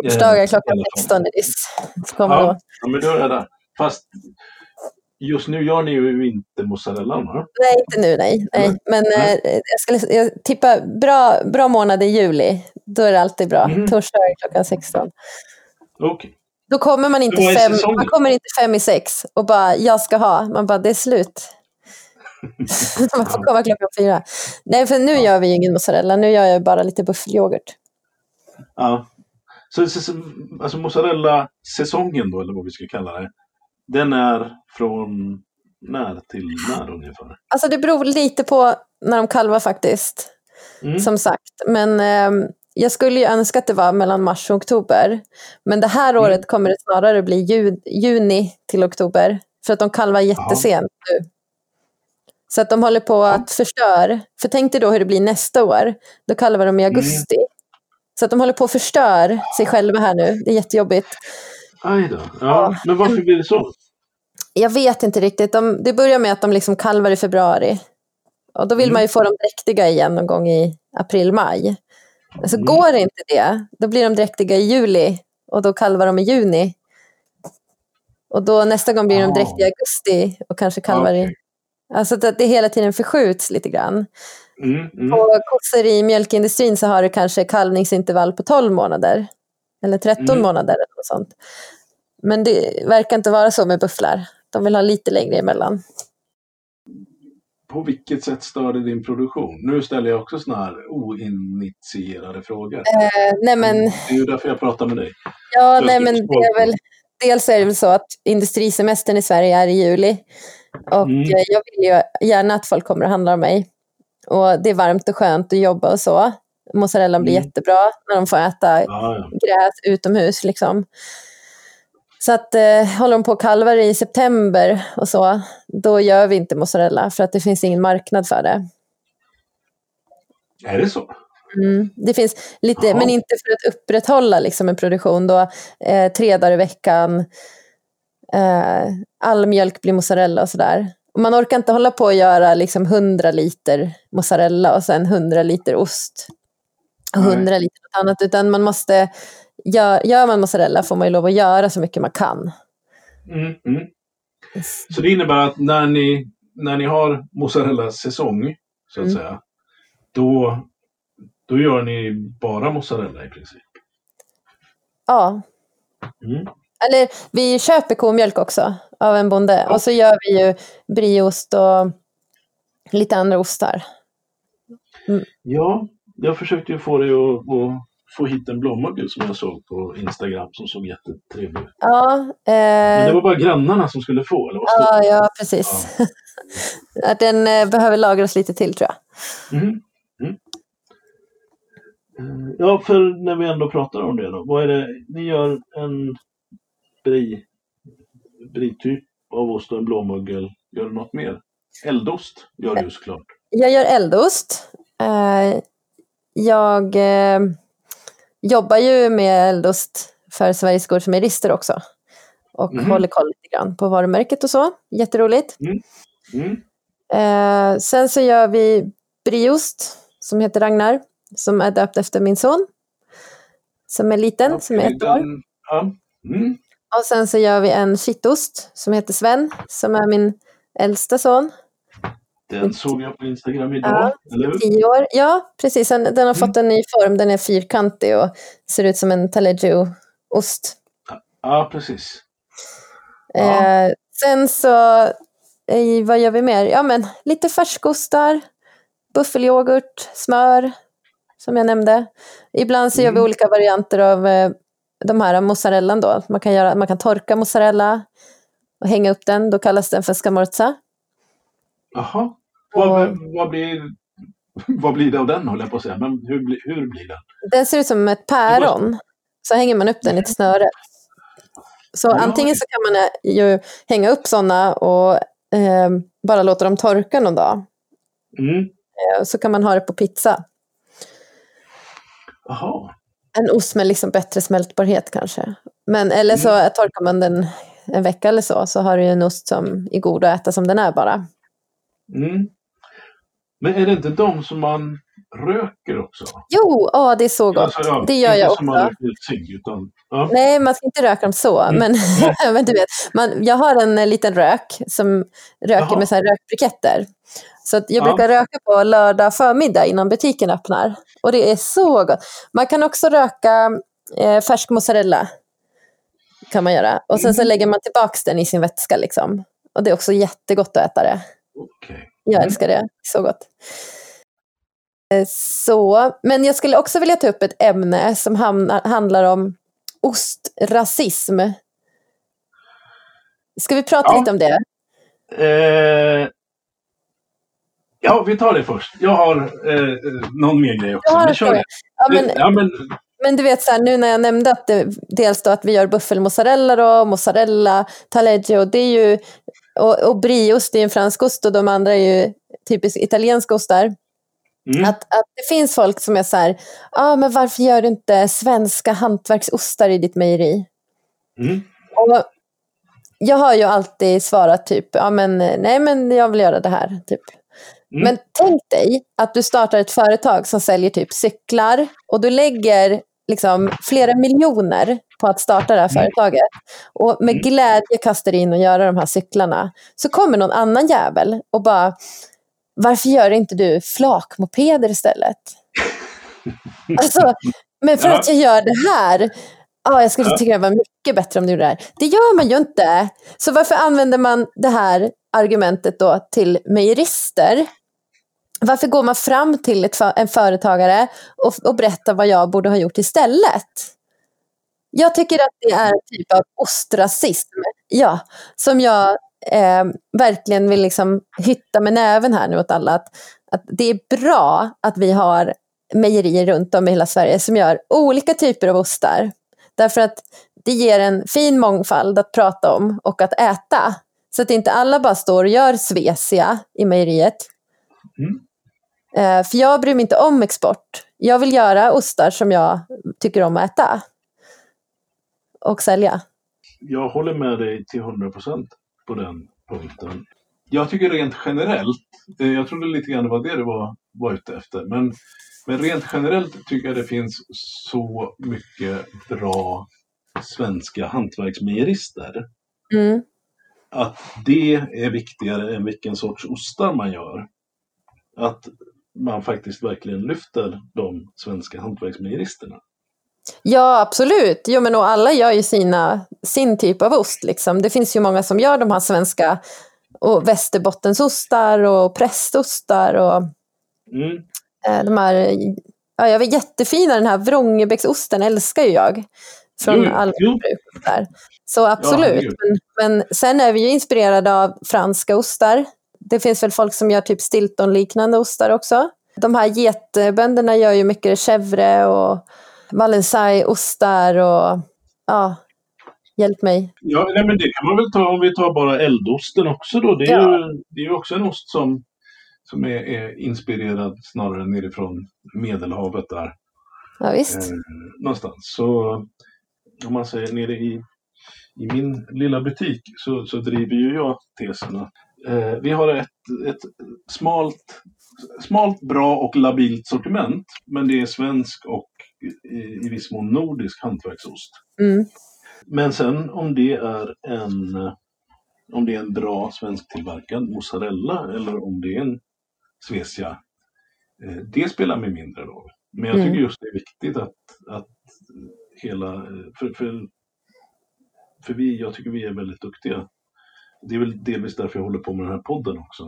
Speaker 1: Torsdagar
Speaker 3: Eh,
Speaker 1: klockan
Speaker 3: i alla fall.
Speaker 1: 16 är kommer
Speaker 3: Ja, ja, men då är jag där. Fast just nu gör ni ju inte mozzarellan, va?
Speaker 1: Nej, inte nu, nej. nej. Men
Speaker 3: Nej.
Speaker 1: eh, jag skulle jag tippar bra, bra månad i juli. Då är det alltid bra.
Speaker 3: Mm.
Speaker 1: Torsdagar klockan 16.
Speaker 3: Okej.
Speaker 1: Då kommer man inte, fem,
Speaker 3: säsongen?
Speaker 1: man kommer inte fem i sex och bara, jag ska ha. Man bara, det är slut. man får komma klockan fyra. Nej, för nu gör vi ju ingen mozzarella. Nu gör jag bara lite buffelyoghurt.
Speaker 3: Ja. Så alltså mozzarella-säsongen då, eller vad vi ska kalla det. Den är från när till när ungefär?
Speaker 1: Alltså det beror lite på när de kalvar faktiskt.
Speaker 3: Mm.
Speaker 1: som sagt. Men eh, jag skulle ju önska att det var mellan mars och oktober. Men det här
Speaker 3: Mm.
Speaker 1: året kommer det snarare bli ju, juni till oktober. För att de kalvar jättesent nu. Så att de håller på att förstör. För tänk dig då hur det blir nästa år. Då kalvar de i
Speaker 3: Mm.
Speaker 1: augusti. Så att de håller på att förstör sig själva här nu. Det är jättejobbigt.
Speaker 3: Aj då. Ja. Men varför blir det så?
Speaker 1: Jag vet inte riktigt. De, det börjar med att de liksom kalvar i februari. Och då vill
Speaker 3: Mm.
Speaker 1: man ju få dem dräktiga igen någon gång i april-maj. Så
Speaker 3: Mm.
Speaker 1: går inte det, då blir de dräktiga i juli och då kalvar de i juni. Och då nästa gång blir de
Speaker 3: Ah.
Speaker 1: dräktiga i augusti och kanske kalvar i...
Speaker 3: Okej.
Speaker 1: Alltså att det hela tiden förskjuts lite grann.
Speaker 3: Mm, mm.
Speaker 1: På kossor i mjölkindustrin så har du kanske kalvningsintervall på 12 månader. Eller 13
Speaker 3: Mm.
Speaker 1: månader eller något sånt. Men det verkar inte vara så med bufflar. De vill ha lite längre emellan.
Speaker 3: På vilket sätt stör det din produktion? Nu ställer jag också sådana här oinitierade frågor.
Speaker 1: Eh, nej men,
Speaker 3: Det är ju därför jag pratar med dig.
Speaker 1: ja, nej, men det är väl, dels är det väl så att industrisemestern i Sverige är i juli. Och
Speaker 3: Mm.
Speaker 1: eh, jag vill ju gärna att folk kommer och handlar av mig. Och det är varmt och skönt att jobba och så. Mozzarellan blir
Speaker 3: Mm.
Speaker 1: jättebra när de får äta
Speaker 3: Ja, ja.
Speaker 1: gräs utomhus. Liksom. Så att eh, håller de på och kalvar i september och så, då gör vi inte mozzarella för att det finns ingen marknad för det.
Speaker 3: Är det så?
Speaker 1: Mm. Det finns lite,
Speaker 3: Jaha.
Speaker 1: men inte för att upprätthålla liksom, en produktion då, eh, tre dagar i veckan, eh, all mjölk blir mozzarella och sådär. Och man orkar inte hålla på och göra liksom 100 liter mozzarella och sen 100 liter ost. hundra liter något annat, utan man måste, gör, gör man mozzarella får man ju lov att göra så mycket man kan.
Speaker 3: Mm, mm. Så det innebär att när ni, när ni har mozzarella-säsong, så att
Speaker 1: Mm.
Speaker 3: säga, då, då gör ni bara mozzarella i princip?
Speaker 1: Ja,
Speaker 3: Mm.
Speaker 1: eller vi köper komjölk också av en bonde
Speaker 3: Ja.
Speaker 1: och så gör vi ju brieost och lite andra ostar.
Speaker 3: Ja, jag försökte ju få dig att, att få hit en blåmugg som jag såg på Instagram som såg jättetrevlig ut.
Speaker 1: Ja,
Speaker 3: Men
Speaker 1: eh,
Speaker 3: det var bara grannarna som skulle få, eller
Speaker 1: ja, ja precis. Att Den eh, behöver lagras lite till tror jag.
Speaker 3: Mm. Eh, Ja, för när vi ändå pratar om det då. Vad är det? Ni gör en brie, brie-typ av ost och en blåmuggel. Gör du något mer? Eldost gör du såklart.
Speaker 1: Jag gör eldost. Eh, jag eh, jobbar ju med eldost för Sveriges gårdsmejerister också. Och
Speaker 3: Mhm.
Speaker 1: håller koll lite grann på varumärket och så. Jätteroligt.
Speaker 3: Mm.
Speaker 1: Eh, sen så gör vi brieost som heter Ragnar. Som är döpt efter min son. Som är liten, som är ett år.
Speaker 3: Den- Ja. Mm.
Speaker 1: Och sen så gör vi en kittost som heter Sven. Som är min äldsta son.
Speaker 3: Den såg jag på Instagram idag,
Speaker 1: Ja,
Speaker 3: eller hur?
Speaker 1: Tio år. Ja, precis. Den, den har fått en ny form. Den är fyrkantig och ser ut som en taleggio-ost.
Speaker 3: Ja, precis. Ja.
Speaker 1: Eh, sen så, eh, vad gör vi mer? Ja, men lite färskostar, buffelyoghurt, smör, som jag nämnde. Ibland så gör vi
Speaker 3: Mm.
Speaker 1: olika varianter av eh, de här mozzarellan då. Man kan, göra, man kan torka mozzarella och hänga upp den. Då kallas den för scamorza.
Speaker 3: Jaha. Vad, vad, blir, vad blir det av den, håller jag på att säga. Men hur, blir- hur blir den?
Speaker 1: Den ser ut som ett päron. Så hänger man upp den i ett snöre. Så
Speaker 3: Ja.
Speaker 1: antingen så kan man eh, ju hänga upp sådana och eh, bara låta dem torka någon dag.
Speaker 3: Mm.
Speaker 1: Eh, Så kan man ha det på pizza.
Speaker 3: Jaha.
Speaker 1: En ost med liksom bättre smältbarhet kanske. Men, eller så
Speaker 3: Mm.
Speaker 1: torkar man den en vecka eller så, så har du en ost som är god att äta som den är bara.
Speaker 3: Mm. Men är det inte de som man röker också?
Speaker 1: Jo, åh, det är så gott.
Speaker 3: Alltså, ja,
Speaker 1: det gör jag
Speaker 3: man
Speaker 1: också.
Speaker 3: röker cigg, utan... Ja.
Speaker 1: Nej, man ska inte röka dem så.
Speaker 3: Mm.
Speaker 1: Men, men du vet, man, jag har en eh, liten rök som röker
Speaker 3: Jaha.
Speaker 1: med så här rökbriketter. Så jag
Speaker 3: Ja.
Speaker 1: brukar röka på lördag förmiddag innan butiken öppnar. Och det är så gott. Man kan också röka eh, färsk mozzarella. Kan man göra. Och sen så
Speaker 3: Mm.
Speaker 1: lägger man tillbaka den i sin vätska. Liksom. Och det är också jättegott att äta det.
Speaker 3: Okej.
Speaker 1: Jag
Speaker 3: Mm.
Speaker 1: älskar det. Så gott. Eh, Så, men jag skulle också vilja ta upp ett ämne som hamnar, handlar om ostrasism. Ska vi prata
Speaker 3: Ja.
Speaker 1: lite om det?
Speaker 3: Eh, ja, vi tar det först. Jag har eh, någon mer grej också.
Speaker 1: Jag har
Speaker 3: Vi
Speaker 1: en
Speaker 3: kör det.
Speaker 1: Ja, men,
Speaker 3: Ja, men,
Speaker 1: men du vet, så här, nu när jag nämnde att det, dels då att vi gör buffelmozzarella, då, mozzarella, taleggio, det är ju, och, och brieost är en fransk ost och de andra är ju typiskt italienska ostar.
Speaker 3: mm,
Speaker 1: Att, att det finns folk som är så här, ah, men varför gör du inte svenska hantverksostar i ditt mejeri?
Speaker 3: mm,
Speaker 1: Och jag har ju alltid svarat typ, ja men nej men jag vill göra det här. Typ.
Speaker 3: Mm.
Speaker 1: Men tänk dig att du startar ett företag som säljer typ cyklar och du lägger liksom flera miljoner på att starta det här
Speaker 3: Mm.
Speaker 1: företaget. Och med
Speaker 3: Mm.
Speaker 1: glädje kastar in och göra de här cyklarna. Så kommer någon annan jävel och bara, varför gör inte du flakmopeder istället? alltså, men för
Speaker 3: Ja.
Speaker 1: att jag gör det här, ja, jag skulle
Speaker 3: Ja.
Speaker 1: tycka det var mycket bättre om du gjorde det här. Det gör man ju inte. Så varför använder man det här argumentet då till mejerister? Varför går man fram till ett en företagare och, och berättar vad jag borde ha gjort istället? Jag tycker att det är en typ av ostrasism, ja, som jag eh, verkligen vill liksom hytta med näven här nu åt alla. Att, att det är bra att vi har mejerier runt om i hela Sverige som gör olika typer av ostar. Därför att det ger en fin mångfald att prata om och att äta. Så att inte alla bara står och gör svesia i mejeriet.
Speaker 3: Mm.
Speaker 1: Eh, för jag bryr mig inte om export. Jag vill göra ostar som jag tycker om att äta. Och sälja.
Speaker 3: jag håller med dig till 100% på den punkten. Jag tycker rent generellt, eh, jag trodde lite grann var det du var, var ute efter, men Men rent generellt tycker jag det finns så mycket bra svenska hantverksmejerister.
Speaker 1: Mm.
Speaker 3: Att det är viktigare än vilken sorts ostar man gör. Att man faktiskt verkligen lyfter de svenska hantverksmejeristerna.
Speaker 1: Ja, absolut. Jo, men och alla gör ju sina, sin typ av ost. Liksom. Det finns ju många som gör de här svenska och västerbottensostar och prästostar och
Speaker 3: Mm.
Speaker 1: eh, de här, ja, jag vet jättefina, den här Vrångebäcksosten älskar ju jag. Från
Speaker 3: Jo, jo,
Speaker 1: alla
Speaker 3: jo.
Speaker 1: bruk där. Så absolut.
Speaker 3: herregud.
Speaker 1: men, men sen är vi ju inspirerade av franska ostar. Det finns väl folk som gör typ Stilton-liknande ostar också. De här getbönderna gör ju mycket chèvre och Valensay-ostar och ja, hjälp mig.
Speaker 3: Ja, nej, men det kan man väl ta om vi tar bara eldosten också då. Det är,
Speaker 1: Ja.
Speaker 3: ju, det är också en ost som, som är, är inspirerad snarare nerifrån Medelhavet där.
Speaker 1: Ja, visst.
Speaker 3: Eh, någonstans. Så om man säger nere i, i min lilla butik så, så driver ju jag tesen att eh, vi har ett, ett smalt, smalt, bra och labilt sortiment. Men det är svensk och i, i viss mån nordisk hantverksost.
Speaker 1: Mm.
Speaker 3: Men sen om det är en om det är en bra svensktillverkad mozzarella eller om det är en Svecia. eh, Det spelar mig mindre roll. Men jag
Speaker 1: Mm.
Speaker 3: tycker just det är viktigt att, att hela, för, för, för vi, jag tycker vi är väldigt duktiga. Det är väl delvis därför jag håller på med den här podden också.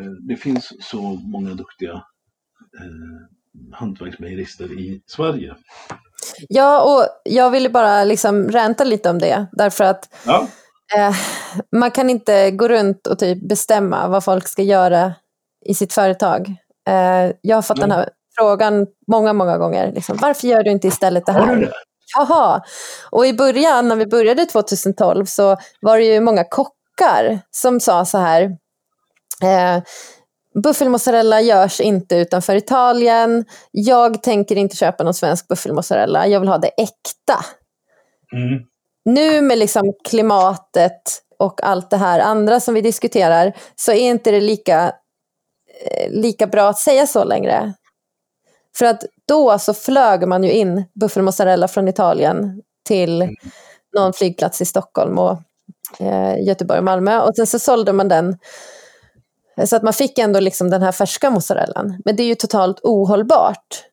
Speaker 3: Eh, Det finns så många duktiga eh, hantverksmejerister i Sverige.
Speaker 1: Ja, och jag ville bara liksom ränta lite om det, därför att
Speaker 3: Ja,
Speaker 1: eh, man kan inte gå runt och typ bestämma vad folk ska göra i sitt företag. Eh, jag har fått
Speaker 3: Nej.
Speaker 1: den här frågan många, många gånger. Liksom, Varför gör du inte istället det här?
Speaker 3: det?
Speaker 1: Jaha. Och i början, när vi började 2012, så var det ju många kockar som sa så här. Eh, Buffelmozzarella görs inte utanför Italien. Jag tänker inte köpa någon svensk buffelmozzarella. Jag vill ha det äkta.
Speaker 3: Mm.
Speaker 1: Nu med liksom klimatet och allt det här andra som vi diskuterar så är inte det lika, eh, lika bra att säga så längre. För att då så flög man ju in buffelmozzarella från Italien till någon flygplats i Stockholm och Göteborg och Malmö och sen så sålde man den så att man fick ändå liksom den här färska mozzarellan. Men det är ju totalt ohållbart.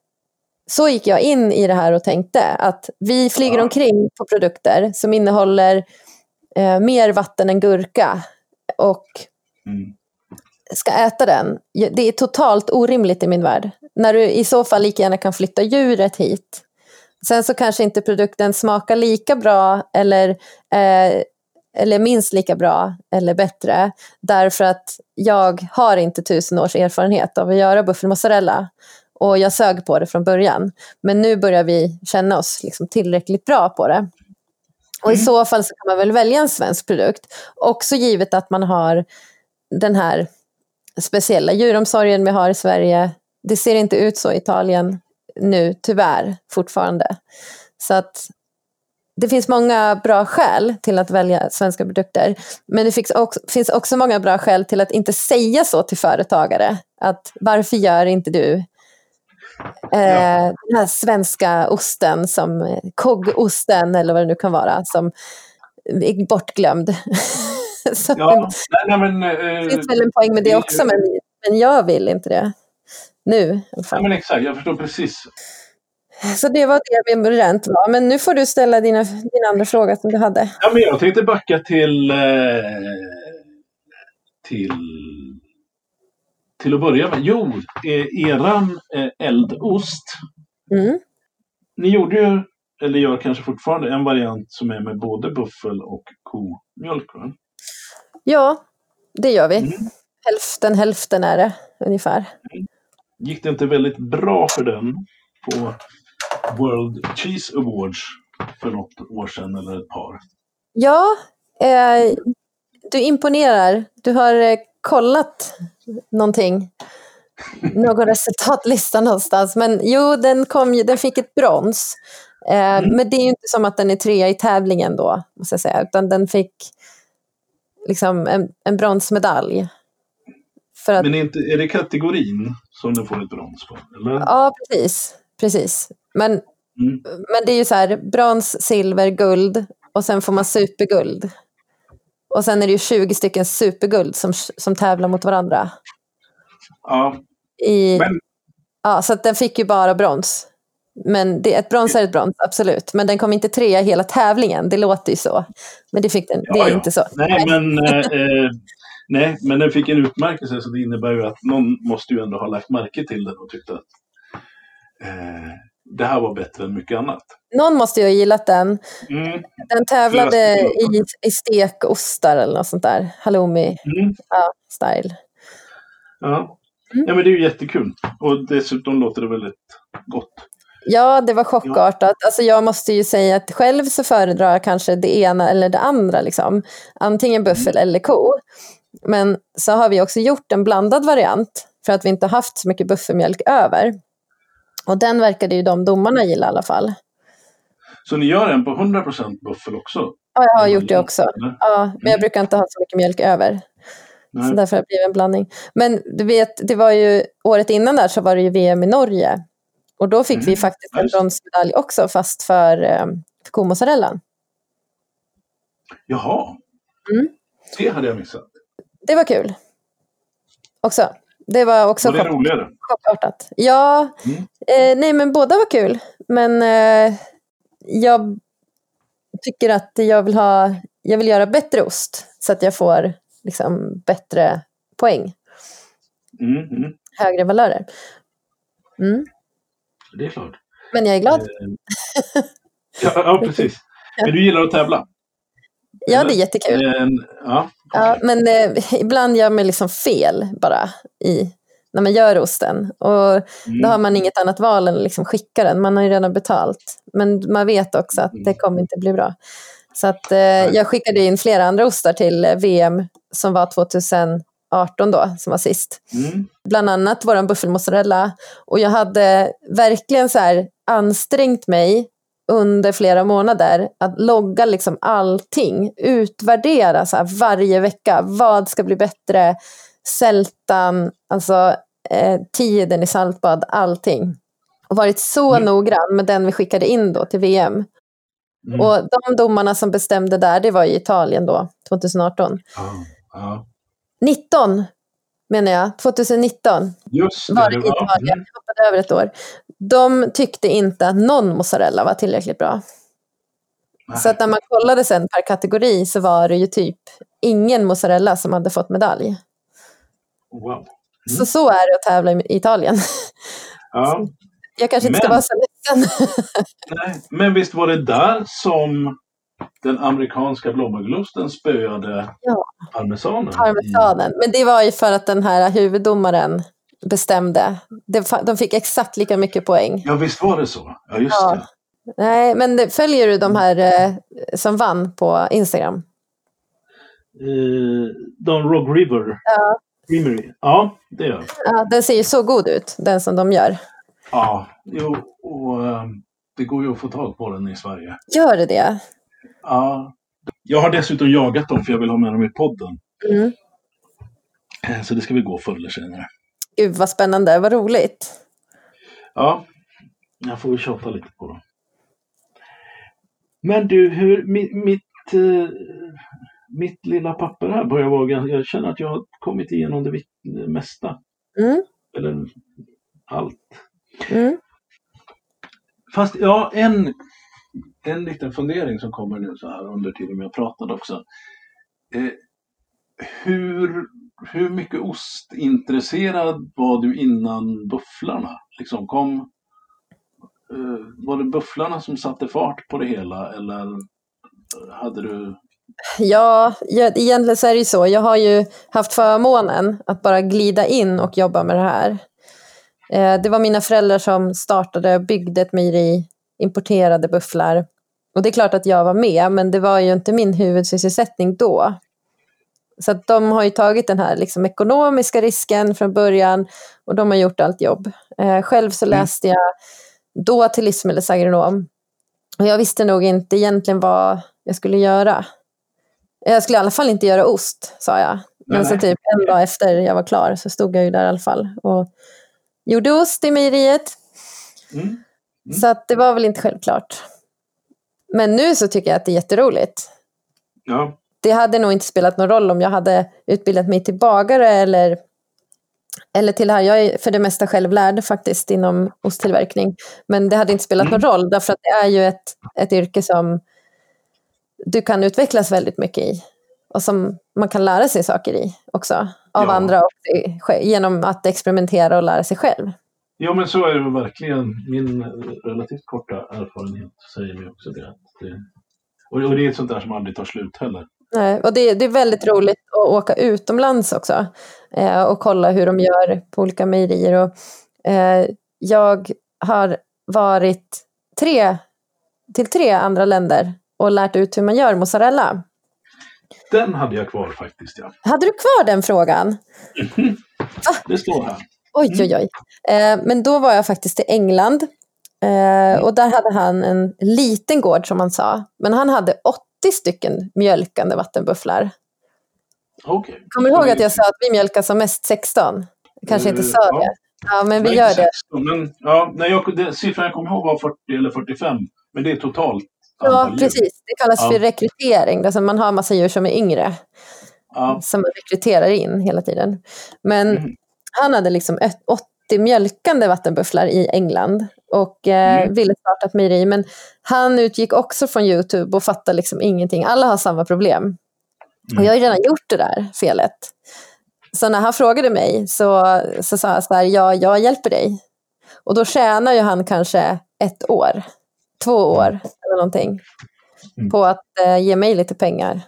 Speaker 1: Så gick jag in i det här och tänkte att vi flyger omkring på produkter som innehåller eh, mer vatten än gurka och
Speaker 3: Mm.
Speaker 1: ska äta den. Det är totalt orimligt i min värld. När du i så fall lika gärna kan flytta djuret hit. Sen så kanske inte produkten smakar lika bra eller, eh, eller minst lika bra eller bättre. Därför att jag har inte tusen års erfarenhet av att göra buffelmozzarella. Och jag sög på det från början. Men nu börjar vi känna oss liksom tillräckligt bra på det. Och i så fall så kan man väl välja en svensk produkt. Också givet att man har den här speciella djuromsorgen vi har i Sverige. Det ser inte ut så i Italien nu, tyvärr, fortfarande. Så att det finns många bra skäl till att välja svenska produkter. Men det finns också, finns också många bra skäl till att inte säga så till företagare. Att varför gör inte du eh,
Speaker 3: Ja.
Speaker 1: den här svenska osten, som koggosten eller vad det nu kan vara, som är bortglömd. så
Speaker 3: Ja, nej, nej, men,
Speaker 1: det
Speaker 3: eh,
Speaker 1: finns väl en poäng med det också, men, men jag vill inte det. Nu fall.
Speaker 3: men exakt, jag förstår precis.
Speaker 1: Så det var det med rent var. Men nu får du ställa dina, din andra fråga som du hade.
Speaker 3: Ja, men jag tänkte backa till, eh, till, till att börja med. Jo, eh, eran eh, eldost.
Speaker 1: Mm.
Speaker 3: Ni gjorde ju, eller gör kanske fortfarande, en variant som är med både buffel och komjölk. Va?
Speaker 1: Ja, det gör vi.
Speaker 3: Mm.
Speaker 1: Hälften hälften är det ungefär.
Speaker 3: Gick det inte väldigt bra för den på World Cheese Awards för något år sedan eller ett par?
Speaker 1: Ja, eh, du imponerar. Du har eh, kollat någonting. Någon resultatlista någonstans. Men jo, den, kom ju, den fick ett brons. Eh,
Speaker 3: Mm.
Speaker 1: Men det är ju inte som att den är trea i tävlingen då, måste jag säga. Utan den fick liksom en, en bronsmedalj. För att,
Speaker 3: Men är, inte, är det kategorin som den får ett brons på? Eller?
Speaker 1: Ja, precis. precis. Men,
Speaker 3: Mm.
Speaker 1: men det är ju så här, brons, silver, guld och sen får man superguld. Och sen är det ju 20 stycken superguld som, som tävlar mot varandra.
Speaker 3: Ja,
Speaker 1: I,
Speaker 3: men
Speaker 1: ja, så den fick ju bara brons. Men det, ett brons är ett brons, absolut. Men den kom inte trea i hela tävlingen, det låter ju så. Men det, fick den, det
Speaker 3: Ja,
Speaker 1: är
Speaker 3: ja.
Speaker 1: inte så.
Speaker 3: Nej, men, eh, eh, nej, men den fick en utmärkelse så det innebär ju att någon måste ju ändå ha lagt märke till den och tyckt att eh, det här var bättre än mycket annat.
Speaker 1: Någon måste ju ha gillat den.
Speaker 3: Mm,
Speaker 1: Den tävlade i, i stekostar eller något sånt där. Halloumi
Speaker 3: mm,
Speaker 1: ja, style.
Speaker 3: ja.
Speaker 1: Mm.
Speaker 3: ja, men det är ju jättekul. Och dessutom låter det väldigt gott.
Speaker 1: Ja, det var chockartat. Alltså jag måste ju säga att själv så föredrar jag kanske det ena eller det andra. Liksom. Antingen buffel eller ko. Men så har vi också gjort en blandad variant för att vi inte haft så mycket buffelmjölk över. Och den verkade ju de domarna gilla i alla fall.
Speaker 3: Så ni gör en på 100% buffel också?
Speaker 1: Ja, jag har gjort det också.
Speaker 3: Eller?
Speaker 1: Ja, men jag brukar inte ha så mycket mjölk över. Så
Speaker 3: Nej.
Speaker 1: därför har det blivit en blandning. Men du vet, det var ju året innan där så var det ju VM i Norge. Och då fick vi
Speaker 3: Mm,
Speaker 1: faktiskt
Speaker 3: ja,
Speaker 1: en bronsmedalj också, fast för, eh, för komozzarellan.
Speaker 3: Jaha.
Speaker 1: Mm.
Speaker 3: Det hade jag missat.
Speaker 1: Det var kul. Också. Det var också
Speaker 3: Var det roligare?
Speaker 1: chockartat. Ja,
Speaker 3: Mm.
Speaker 1: eh, nej men båda var kul. Men eh, jag tycker att jag vill, ha, jag vill göra bättre ost. Så att jag får liksom, bättre poäng.
Speaker 3: Mm, mm.
Speaker 1: Högre valörer. Mm.
Speaker 3: Det är klart.
Speaker 1: Men jag är glad.
Speaker 3: Eh, ja, ja, precis. Men du gillar att tävla?
Speaker 1: Ja, det är jättekul.
Speaker 3: En, ja,
Speaker 1: Ja,
Speaker 3: okej.
Speaker 1: men eh, ibland gör man liksom fel bara i, när man gör osten. Och
Speaker 3: Mm.
Speaker 1: då har man inget annat val än att liksom skicka den. Man har ju redan betalt. Men man vet också att
Speaker 3: Mm.
Speaker 1: det kommer inte bli bra. Så att, eh, jag skickade in flera andra ostar till eh, VM som var 2018 då, som var sist.
Speaker 3: Mm.
Speaker 1: Bland annat vår buffelmozzarella. Och jag hade verkligen så här ansträngt mig under flera månader att logga liksom allting, utvärdera så varje vecka. Vad ska bli bättre? Sältan, alltså eh, tiden i saltbad, allting. Och varit så
Speaker 3: Mm.
Speaker 1: noggrann med den vi skickade in då till VM.
Speaker 3: Mm.
Speaker 1: Och de domarna som bestämde där, det var i Italien då, 2018.
Speaker 3: Ja, ja.
Speaker 1: 19 menar jag, 2019
Speaker 3: Just det.
Speaker 1: var det
Speaker 3: det
Speaker 1: i
Speaker 3: var,
Speaker 1: Italien,
Speaker 3: mm.
Speaker 1: hoppade över ett år. De tyckte inte att någon mozzarella var tillräckligt bra.
Speaker 3: Nej.
Speaker 1: Så att när man kollade sen per kategori så var det ju typ ingen mozzarella som hade fått medalj.
Speaker 3: Wow. Mm.
Speaker 1: Så så är det att tävla i Italien.
Speaker 3: Ja.
Speaker 1: Jag kanske inte ska
Speaker 3: Men-
Speaker 1: vara så ledsen.
Speaker 3: Nej. Men visst var det där som den amerikanska blåbärglosten spöade
Speaker 1: Ja.
Speaker 3: parmesanen?
Speaker 1: Parmesanen. Men det var ju för att den här huvuddomaren bestämde. De fick exakt lika mycket poäng.
Speaker 3: Ja, visst var det så. Ja, just
Speaker 1: Ja.
Speaker 3: det.
Speaker 1: Nej, men följer du de här eh, som vann på Instagram?
Speaker 3: Eh, Don Rogue River.
Speaker 1: Ja.
Speaker 3: Creamery. Ja, det gör.
Speaker 1: Ja, den ser ju så god ut, den som de gör.
Speaker 3: Ja, jo, och eh, det går ju att få tag på den i Sverige.
Speaker 1: Gör det det?
Speaker 3: Ja. Jag har dessutom jagat dem för jag vill ha med dem i podden.
Speaker 1: Mm.
Speaker 3: Eh, Så det ska vi gå förr eller senare.
Speaker 1: Gud vad spännande, vad roligt.
Speaker 3: Ja, jag får väl tjata lite på dem. Men du, hur mitt, mitt, eh, mitt lilla papper här börjar vara ganska... Jag känner att jag har kommit igenom det det mesta.
Speaker 1: Mm.
Speaker 3: Eller allt.
Speaker 1: Mm.
Speaker 3: Fast ja, en, en liten fundering som kommer nu så här under tiden jag pratade också. Eh, hur, hur mycket ostintresserad var du innan bufflarna? Liksom kom, eh, var det bufflarna som satte fart på det hela eller hade du...
Speaker 1: Ja, jag, egentligen så är det ju så. Jag har ju haft förmånen att bara glida in och jobba med det här. Eh, det var mina föräldrar som startade och byggde ett mejeri, importerade bufflar. Och det är klart att jag var med, men det var ju inte min huvudsysselsättning då. Så att de har ju tagit den här liksom ekonomiska risken från början och de har gjort allt jobb. Eh, själv så
Speaker 3: Mm.
Speaker 1: läste jag då till livsmedelsagronom. Och jag visste nog inte egentligen vad jag skulle göra. Jag skulle i alla fall inte göra ost, sa jag. Men
Speaker 3: Nej.
Speaker 1: så typ en dag efter jag var klar så stod jag ju där i alla fall och gjorde ost i mejeriet.
Speaker 3: Mm. Mm.
Speaker 1: Så att det var väl inte självklart. Men nu så tycker jag att det är jätteroligt.
Speaker 3: Ja.
Speaker 1: Det hade nog inte spelat någon roll om jag hade utbildat mig till bagare eller, eller till det här. Jag är för det mesta självlärd faktiskt inom osttillverkning. Men det hade inte spelat någon roll därför att det är ju ett, ett yrke som du kan utvecklas väldigt mycket i. Och som man kan lära sig saker i också. Av
Speaker 3: Ja.
Speaker 1: andra och genom att experimentera och lära sig själv.
Speaker 3: ja, men så är det verkligen. Min relativt korta erfarenhet säger mig också det. Det och, och det är ett sånt där som aldrig tar slut heller.
Speaker 1: Nej, och det, det är väldigt roligt att åka utomlands också eh, och kolla hur de gör på olika mejerier. Och, eh, jag har varit tre, till tre andra länder och lärt ut hur man gör mozzarella.
Speaker 3: Den hade jag kvar faktiskt, ja.
Speaker 1: Hade du kvar den frågan?
Speaker 3: Det står här.
Speaker 1: Oj, oj, oj. Eh, men då var jag faktiskt i England. Eh, och där hade han en liten gård som han sa. Men han hade 80 stycken mjölkande vattenbufflar.
Speaker 3: Okej.
Speaker 1: Kommer du ihåg att jag sa att vi mjölkar som mest 16? Jag kanske inte
Speaker 3: Eh,
Speaker 1: sa
Speaker 3: ja.
Speaker 1: det. Ja, men vi
Speaker 3: Nej,
Speaker 1: gör
Speaker 3: inte
Speaker 1: det.
Speaker 3: 16, Men, ja, nej, jag, det, siffran jag kommer ihåg var 40 eller 45. Men det är totalt
Speaker 1: Ja, precis. Det kallas
Speaker 3: Ja.
Speaker 1: för rekrytering. Alltså man har en massa djur som är yngre.
Speaker 3: Ja.
Speaker 1: Som man rekryterar in hela tiden. Men
Speaker 3: Mm.
Speaker 1: han hade liksom ett, 80 mjölkande vattenbufflar i England. Och eh,
Speaker 3: Mm.
Speaker 1: ville starta ett mejeri. Men han utgick också från YouTube och fattade liksom ingenting. Alla har samma problem. Och jag har redan gjort det där felet. Så när han frågade mig så, så sa jag så här, ja, jag hjälper dig. Och då tjänar ju han kanske ett år, två år eller någonting
Speaker 3: Mm.
Speaker 1: på att eh, ge mig lite pengar.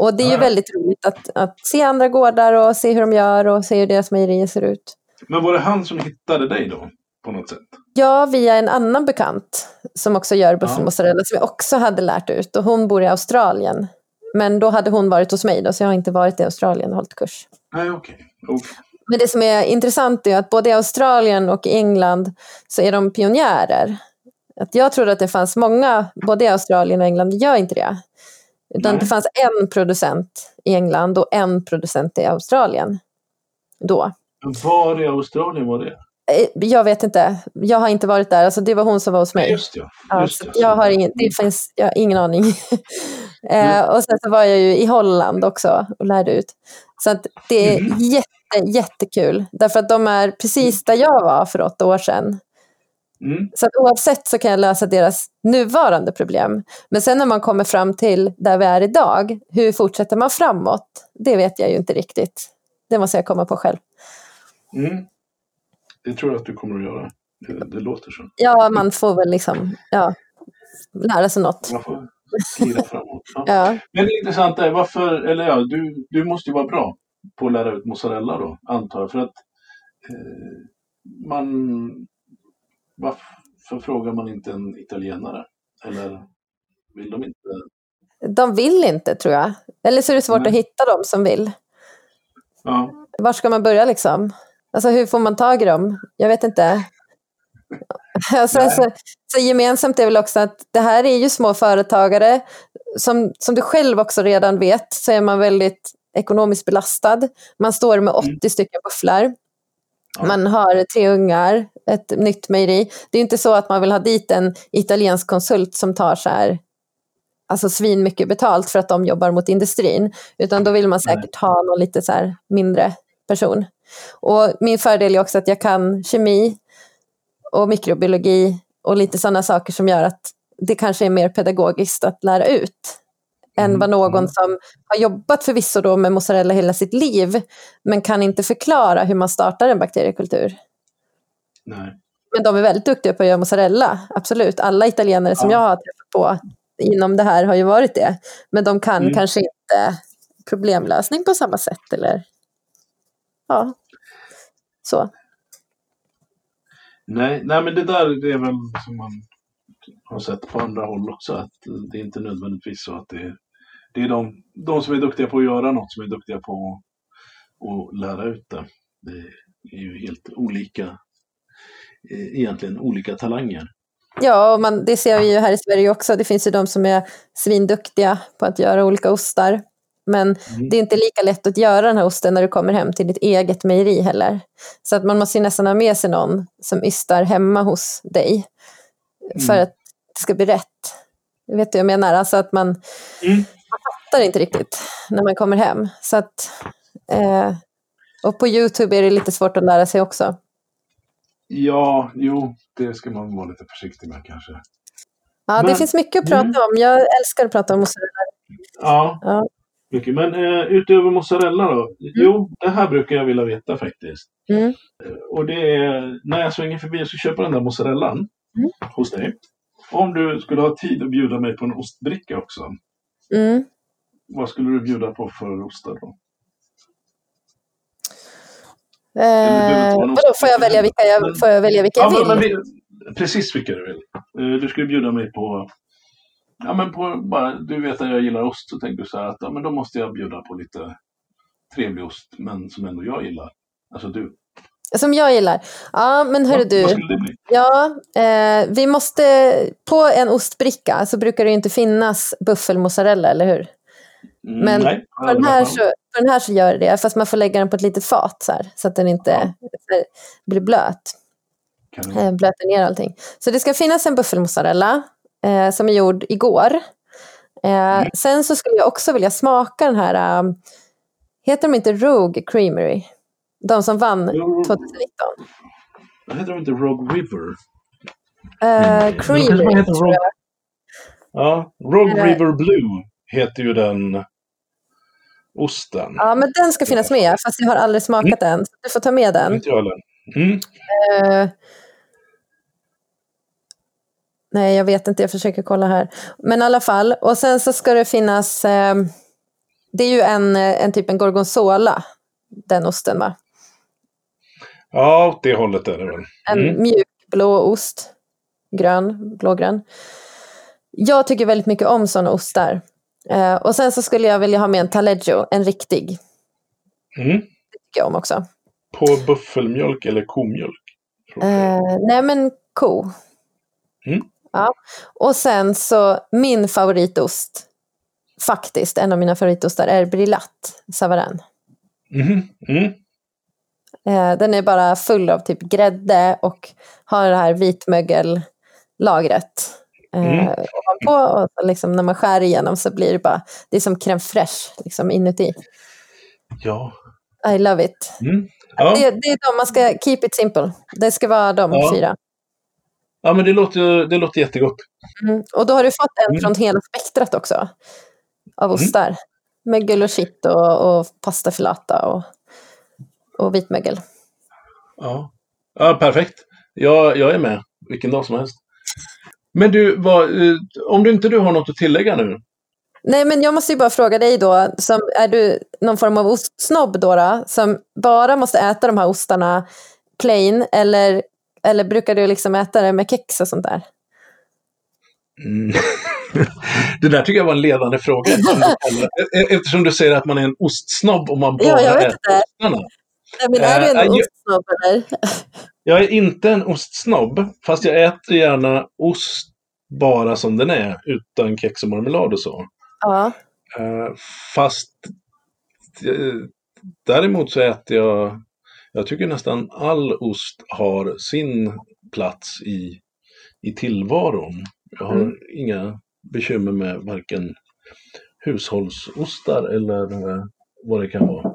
Speaker 1: Och det är ju väldigt roligt att, att se andra gårdar och se hur de gör och se hur deras mejerier ser ut.
Speaker 3: Men var det han som hittade dig då? På något sätt?
Speaker 1: Ja, via en annan bekant som också gör
Speaker 3: Ja.
Speaker 1: buffelmozzarella som jag också hade lärt ut. Och hon bor i Australien. Men då hade hon varit hos mig då, så jag har inte varit i Australien och hållit kurs.
Speaker 3: Nej, okej. Och-
Speaker 1: Men det som är intressant är att både i Australien och i England så är de pionjärer. Att jag trodde att det fanns många, både i Australien och England, det gör inte det. Utan
Speaker 3: Nej.
Speaker 1: det fanns en producent i England och en producent i Australien. Då.
Speaker 3: Var i Australien var det?
Speaker 1: Eh, Jag vet inte, jag har inte varit där, alltså det var hon som var hos mig.
Speaker 3: Just. Ja, Just
Speaker 1: så
Speaker 3: det.
Speaker 1: jag har ingen, det finns, jag har ingen aning. eh, och sen så var jag ju i Holland också och lärde ut. Så det är
Speaker 3: Mhm.
Speaker 1: jätte, jättekul. Därför att de är precis där jag var för åtta år sedan.
Speaker 3: Mm.
Speaker 1: Så att oavsett så kan jag lösa deras nuvarande problem. Men sen när man kommer fram till där vi är idag, hur fortsätter man framåt? Det vet jag ju inte riktigt. Det måste jag komma på själv.
Speaker 3: Mm. Det tror jag att du kommer att göra. Det, det låter så.
Speaker 1: Ja, man får väl liksom ja, lära sig något.
Speaker 3: Man får glida framåt. Ja.
Speaker 1: Ja.
Speaker 3: Men det intressanta är varför, eller ja, du, du måste ju vara bra på att lära ut mozzarella då, antar jag. För att eh, man, varför frågar man inte en italienare? Eller vill de inte?
Speaker 1: De vill inte tror jag. Eller så är det svårt
Speaker 3: Nej.
Speaker 1: att hitta dem som vill.
Speaker 3: Ja,
Speaker 1: Var ska man börja liksom? Alltså hur får man tag i dem? Jag vet inte. Sen
Speaker 3: Nej.
Speaker 1: så, gemensamt är väl också att det här är ju små företagare. Som, som du själv också redan vet så är man väldigt ekonomiskt belastad. Man står med 80 stycken bufflar.
Speaker 3: Mm. Ja.
Speaker 1: Man har tre ungar, ett nytt mejeri. Det är inte så att man vill ha dit en italiensk konsult som tar så här, alltså svin mycket betalt för att de jobbar mot industrin. Utan då vill man säkert ha någon lite så mindre person. Och min fördel är också att jag kan kemi och mikrobiologi och lite sådana saker som gör att det kanske är mer pedagogiskt att lära ut än
Speaker 3: Mm,
Speaker 1: vad någon
Speaker 3: mm.
Speaker 1: som har jobbat förvisso då med mozzarella hela sitt liv men kan inte förklara hur man startar en bakteriekultur.
Speaker 3: nej.
Speaker 1: Men de är väldigt duktiga på att göra mozzarella, absolut. Alla italienare som
Speaker 3: Ja.
Speaker 1: jag har träffat på inom det här har ju varit det. Men de kan
Speaker 3: Mm.
Speaker 1: kanske inte problemlösning på samma sätt eller ja, så.
Speaker 3: Nej, nej, men det där det är väl som man har sett på andra håll också. Att det är inte nödvändigtvis så att det är, det är de, de som är duktiga på att göra något som är duktiga på att, lära ut det. Det är ju helt olika, eh, egentligen olika talanger.
Speaker 1: Ja, och man, det ser vi ju här i Sverige också. Det finns ju de som är svinduktiga på att göra olika ostar. Men
Speaker 3: Mm.
Speaker 1: det är inte lika lätt att göra den här osten när du kommer hem till ditt eget mejeri heller. Så att man måste nästan ha med sig någon som ystar hemma hos dig. För
Speaker 3: Mm.
Speaker 1: att det ska bli rätt. Du vet vad jag menar? Alltså att man,
Speaker 3: Mm.
Speaker 1: man fattar inte riktigt när man kommer hem. Så att, eh, och på YouTube är det lite svårt att lära sig också.
Speaker 3: Ja, jo, det ska man vara lite försiktig med kanske.
Speaker 1: Ja, det
Speaker 3: Men-
Speaker 1: finns mycket att prata
Speaker 3: Mm.
Speaker 1: om. Jag älskar att prata om mozzarella.
Speaker 3: Ja,
Speaker 1: Ja.
Speaker 3: Mycket. Men eh, utöver mozzarella då? Jo, det här brukar jag vilja veta faktiskt.
Speaker 1: Mm.
Speaker 3: Eh, Och det är när jag svänger förbi och ska köpa den där mozzarellan
Speaker 1: Mm.
Speaker 3: hos dig. Om du skulle ha tid att bjuda mig på en ostbricka också.
Speaker 1: Mm.
Speaker 3: Vad skulle du bjuda på för ostar då?
Speaker 1: Eh, vadå, får jag välja vilka jag, får jag, välja vilka jag
Speaker 3: Ja,
Speaker 1: vill?
Speaker 3: men, men vi, precis vilka du vill. Eh, Du skulle bjuda mig på, ja men på bara, du vet att jag gillar ost, så tänkte du så här att ja, men då måste jag bjuda på lite trevlig ost, men som ändå jag gillar. Alltså du.
Speaker 1: Som jag gillar. Ja, men hörru
Speaker 3: Vad-
Speaker 1: du.
Speaker 3: Vad skulle det bli?
Speaker 1: Ja, eh, vi måste... På en ostbricka så brukar det inte finnas buffelmozzarella, eller hur?
Speaker 3: Mm,
Speaker 1: Men
Speaker 3: nej,
Speaker 1: På den, här så, på den här så gör det fast man får lägga den på ett litet fat så, här, så att den inte här, blir blöt.
Speaker 3: Kanon.
Speaker 1: Eh, blöter ner allting. Så det ska finnas en buffelmozzarella eh, som är gjord igår. Eh, Sen så skulle jag också vilja smaka den här, um, heter de inte Rogue Creamery? De som vann
Speaker 3: Jo,
Speaker 1: 2019.
Speaker 3: Vad heter de inte? Rogue River?
Speaker 1: Uh, Creamery,
Speaker 3: heter. Rogue, ja, Rogue
Speaker 1: Eh.
Speaker 3: River Blue heter ju den osten.
Speaker 1: Ja, men den ska finnas med, fast jag har aldrig smakat den. Så du får ta med den.
Speaker 3: Inte jag heller. Mm.
Speaker 1: Eh, nej, jag vet inte, jag försöker kolla här. Men i alla fall, och sen så ska det finnas, eh, det är ju en, eh, en typ en gorgonzola, den osten va?
Speaker 3: Ja, åt det hållet är det väl.
Speaker 1: En
Speaker 3: Mm.
Speaker 1: mjuk blå ost, grön, blågrön. Jag tycker väldigt mycket om sådana ostar. Eh, och sen så skulle jag vilja ha med en taleggio, en riktig,
Speaker 3: Mm.
Speaker 1: tycker jag om också.
Speaker 3: På buffelmjölk eller komjölk?
Speaker 1: Eh, nej men ko.
Speaker 3: Mm.
Speaker 1: Ja. Och sen så min favoritost, faktiskt en av mina favoritostar är Brillat Savarin.
Speaker 3: Mhm. Mm.
Speaker 1: Eh, den är bara full av typ grädde och har det här vitmögellagret. Eh,
Speaker 3: Mm.
Speaker 1: ovanpå och liksom när man skär igenom så blir det bara, det är som crème fraîche liksom inuti.
Speaker 3: Ja.
Speaker 1: I love it.
Speaker 3: Mm. Ja.
Speaker 1: Det, det är de man ska, keep it simple. Det ska vara de
Speaker 3: Ja.
Speaker 1: fyra.
Speaker 3: Ja, men det låter, det låter jättegott.
Speaker 1: Mm. Och då har du fått en
Speaker 3: Mm.
Speaker 1: från hela spektrat också. Av ostar. Mögel och shit och, och pasta filata och, och vitmögel.
Speaker 3: Ja, ja perfekt. Jag, jag är med vilken dag som helst. Men du, vad, eh, om du inte du har något att tillägga nu?
Speaker 1: Nej, men jag måste ju bara fråga dig då, som, är du någon form av ostsnobb då, då, som bara måste äta de här ostarna plain, eller, eller brukar du liksom äta det med kex och sånt där?
Speaker 3: Mm. det där tycker jag var en ledande fråga. eftersom du- säger att man är en ostsnobb och man bara
Speaker 1: Ja, jag vet
Speaker 3: äter
Speaker 1: inte.
Speaker 3: ostarna.
Speaker 1: Nej, men är du en
Speaker 3: Eh, jag-
Speaker 1: ostsnobb eller?
Speaker 3: Jag är inte en ostsnobb, fast jag äter gärna ost bara som den är, utan kex och marmelad och så.
Speaker 1: Ja.
Speaker 3: Eh, fast eh, däremot så äter jag, jag tycker nästan all ost har sin plats i, i tillvaron. Jag har
Speaker 1: Mm.
Speaker 3: inga bekymmer med varken hushållsostar eller vad det kan vara.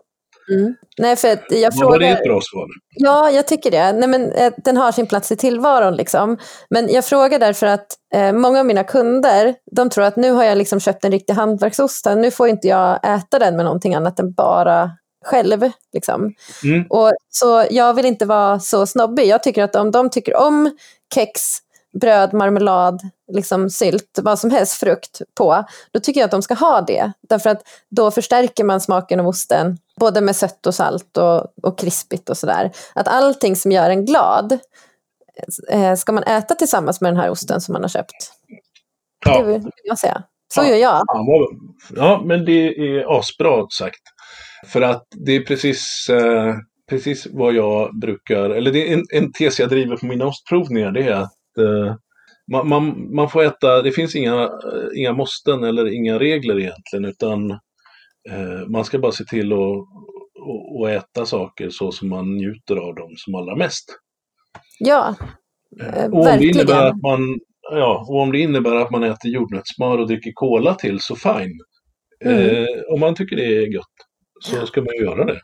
Speaker 1: Mm. Nej, för jag
Speaker 3: Vad var det
Speaker 1: frågar...
Speaker 3: ett bra svar?
Speaker 1: Ja, jag tycker det. Nej, men, eh, den har sin plats i tillvaron. Liksom. Men jag frågar därför att eh, många av mina kunder de tror att nu har jag liksom köpt en riktig hantverksost. Nu får inte jag äta den med någonting annat än bara själv. Liksom.
Speaker 3: Mm.
Speaker 1: Och, så jag vill inte vara så snobbig. Jag tycker att om de tycker om kex, bröd, marmelad, liksom sylt, vad som helst, frukt på, då tycker jag att de ska ha det. Därför att då förstärker man smaken av osten, både med sött och salt och, och krispigt och sådär. Att allting som gör en glad eh, ska man äta tillsammans med den här osten som man har köpt. Det
Speaker 3: Ja,
Speaker 1: vill jag säga. Så
Speaker 3: Ja.
Speaker 1: gör jag.
Speaker 3: ja, men det är asbra sagt. För att det är precis, eh, precis vad jag brukar, eller det är en, en tes jag driver på mina ostprovningar, det är att eh, man, man, man får äta, det finns inga, inga måsten eller inga regler egentligen, utan Eh, man ska bara se till att och, och äta saker så som man njuter av dem som allra mest.
Speaker 1: Ja,
Speaker 3: Eh,
Speaker 1: eh,
Speaker 3: och, om det innebär att man, ja, och om det innebär att man äter jordnötssmör och dricker cola till så fine.
Speaker 1: Mm.
Speaker 3: Eh, om man tycker det är gött så ska man ju göra det.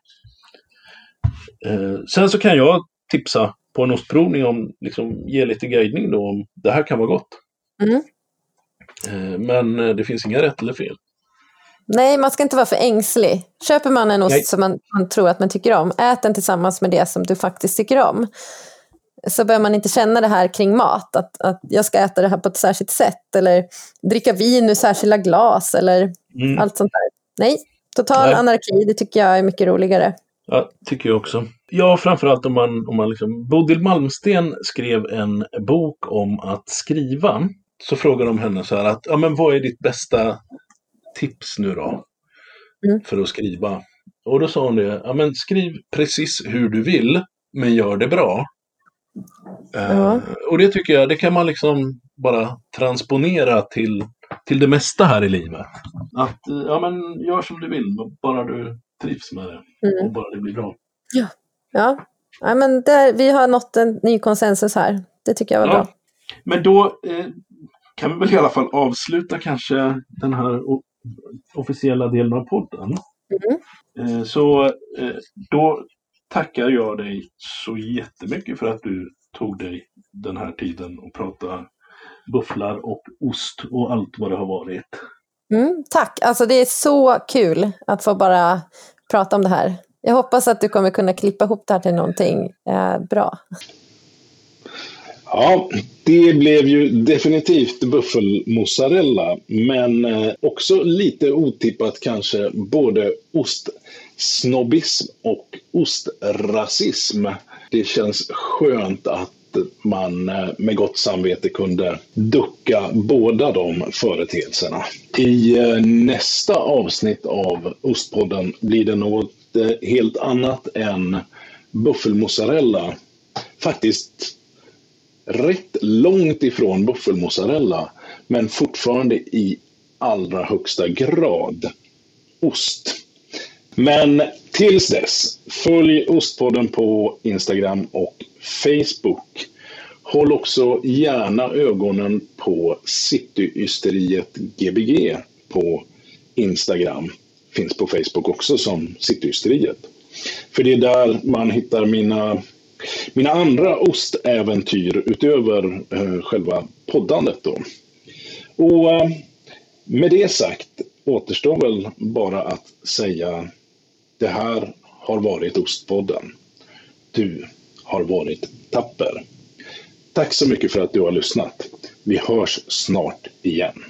Speaker 3: Eh, sen så kan jag tipsa på en ostprovning om, liksom, ge lite guidning då om det här kan vara gott.
Speaker 1: Mm.
Speaker 3: Eh, men eh, det finns inga rätt eller fel.
Speaker 1: Nej, man ska inte vara för ängslig. Köper man en ost
Speaker 3: Nej.
Speaker 1: som man, man tror att man tycker om, ät den tillsammans med det som du faktiskt tycker om. Så behöver man inte känna det här kring mat, att, att jag ska äta det här på ett särskilt sätt, eller dricka vin ur särskilda glas, eller
Speaker 3: Mm.
Speaker 1: allt sånt där. Nej, total
Speaker 3: Nej.
Speaker 1: anarki, det tycker jag är mycket roligare.
Speaker 3: Ja, tycker jag också. Ja, framförallt om man, om man liksom... Bodil Malmsten skrev en bok om att skriva. Så frågade de henne så här att, ja men vad är ditt bästa tips nu då?
Speaker 1: Mm.
Speaker 3: För att skriva. Och då sa hon det, ja men skriv precis hur du vill, men gör det bra.
Speaker 1: Ja.
Speaker 3: och det tycker jag, det kan man liksom bara transponera till, till det mesta här i livet. Att, eh, ja men gör som du vill, bara du trivs med det.
Speaker 1: Mm.
Speaker 3: Och bara det blir bra.
Speaker 1: Ja, ja men där, vi har nått en ny konsensus här. Det tycker jag var
Speaker 3: Ja.
Speaker 1: bra.
Speaker 3: Men då eh, kan vi väl i alla fall avsluta kanske den här o- officiella delen av podden. Eh, så eh, då tackar jag dig så jättemycket för att du tog dig den här tiden och prata bufflar och ost och allt vad det har varit.
Speaker 1: Mm, tack, alltså det är så kul att få bara prata om det här. Jag hoppas att du kommer kunna klippa ihop det här till någonting eh, bra.
Speaker 2: Ja, det blev ju definitivt buffelmozzarella, men eh, också lite otippat kanske både ostsnobbism och ostrasism. Det känns skönt att man eh, med gott samvete kunde ducka båda de företeelserna. I eh, nästa avsnitt av Ostpodden blir det något eh, helt annat än buffelmozzarella. Faktiskt rätt långt ifrån buffelmozzarella, men fortfarande i allra högsta grad ost. Men tills dess, följ Ostpodden på Instagram och Facebook. Håll också gärna ögonen på Cityysteriet Gbg på Instagram. Finns på Facebook också som Cityysteriet. För det är där man hittar mina mina andra ostäventyr utöver eh, själva poddandet. Då. Och eh, med det sagt återstår väl bara att säga det här har varit Ostpodden. Du har varit tapper. Tack så mycket för att du har lyssnat. Vi hörs snart igen.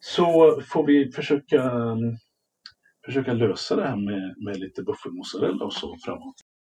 Speaker 3: Så får vi försöka, försöka lösa det här med, med lite buffelmozzarella och så framåt.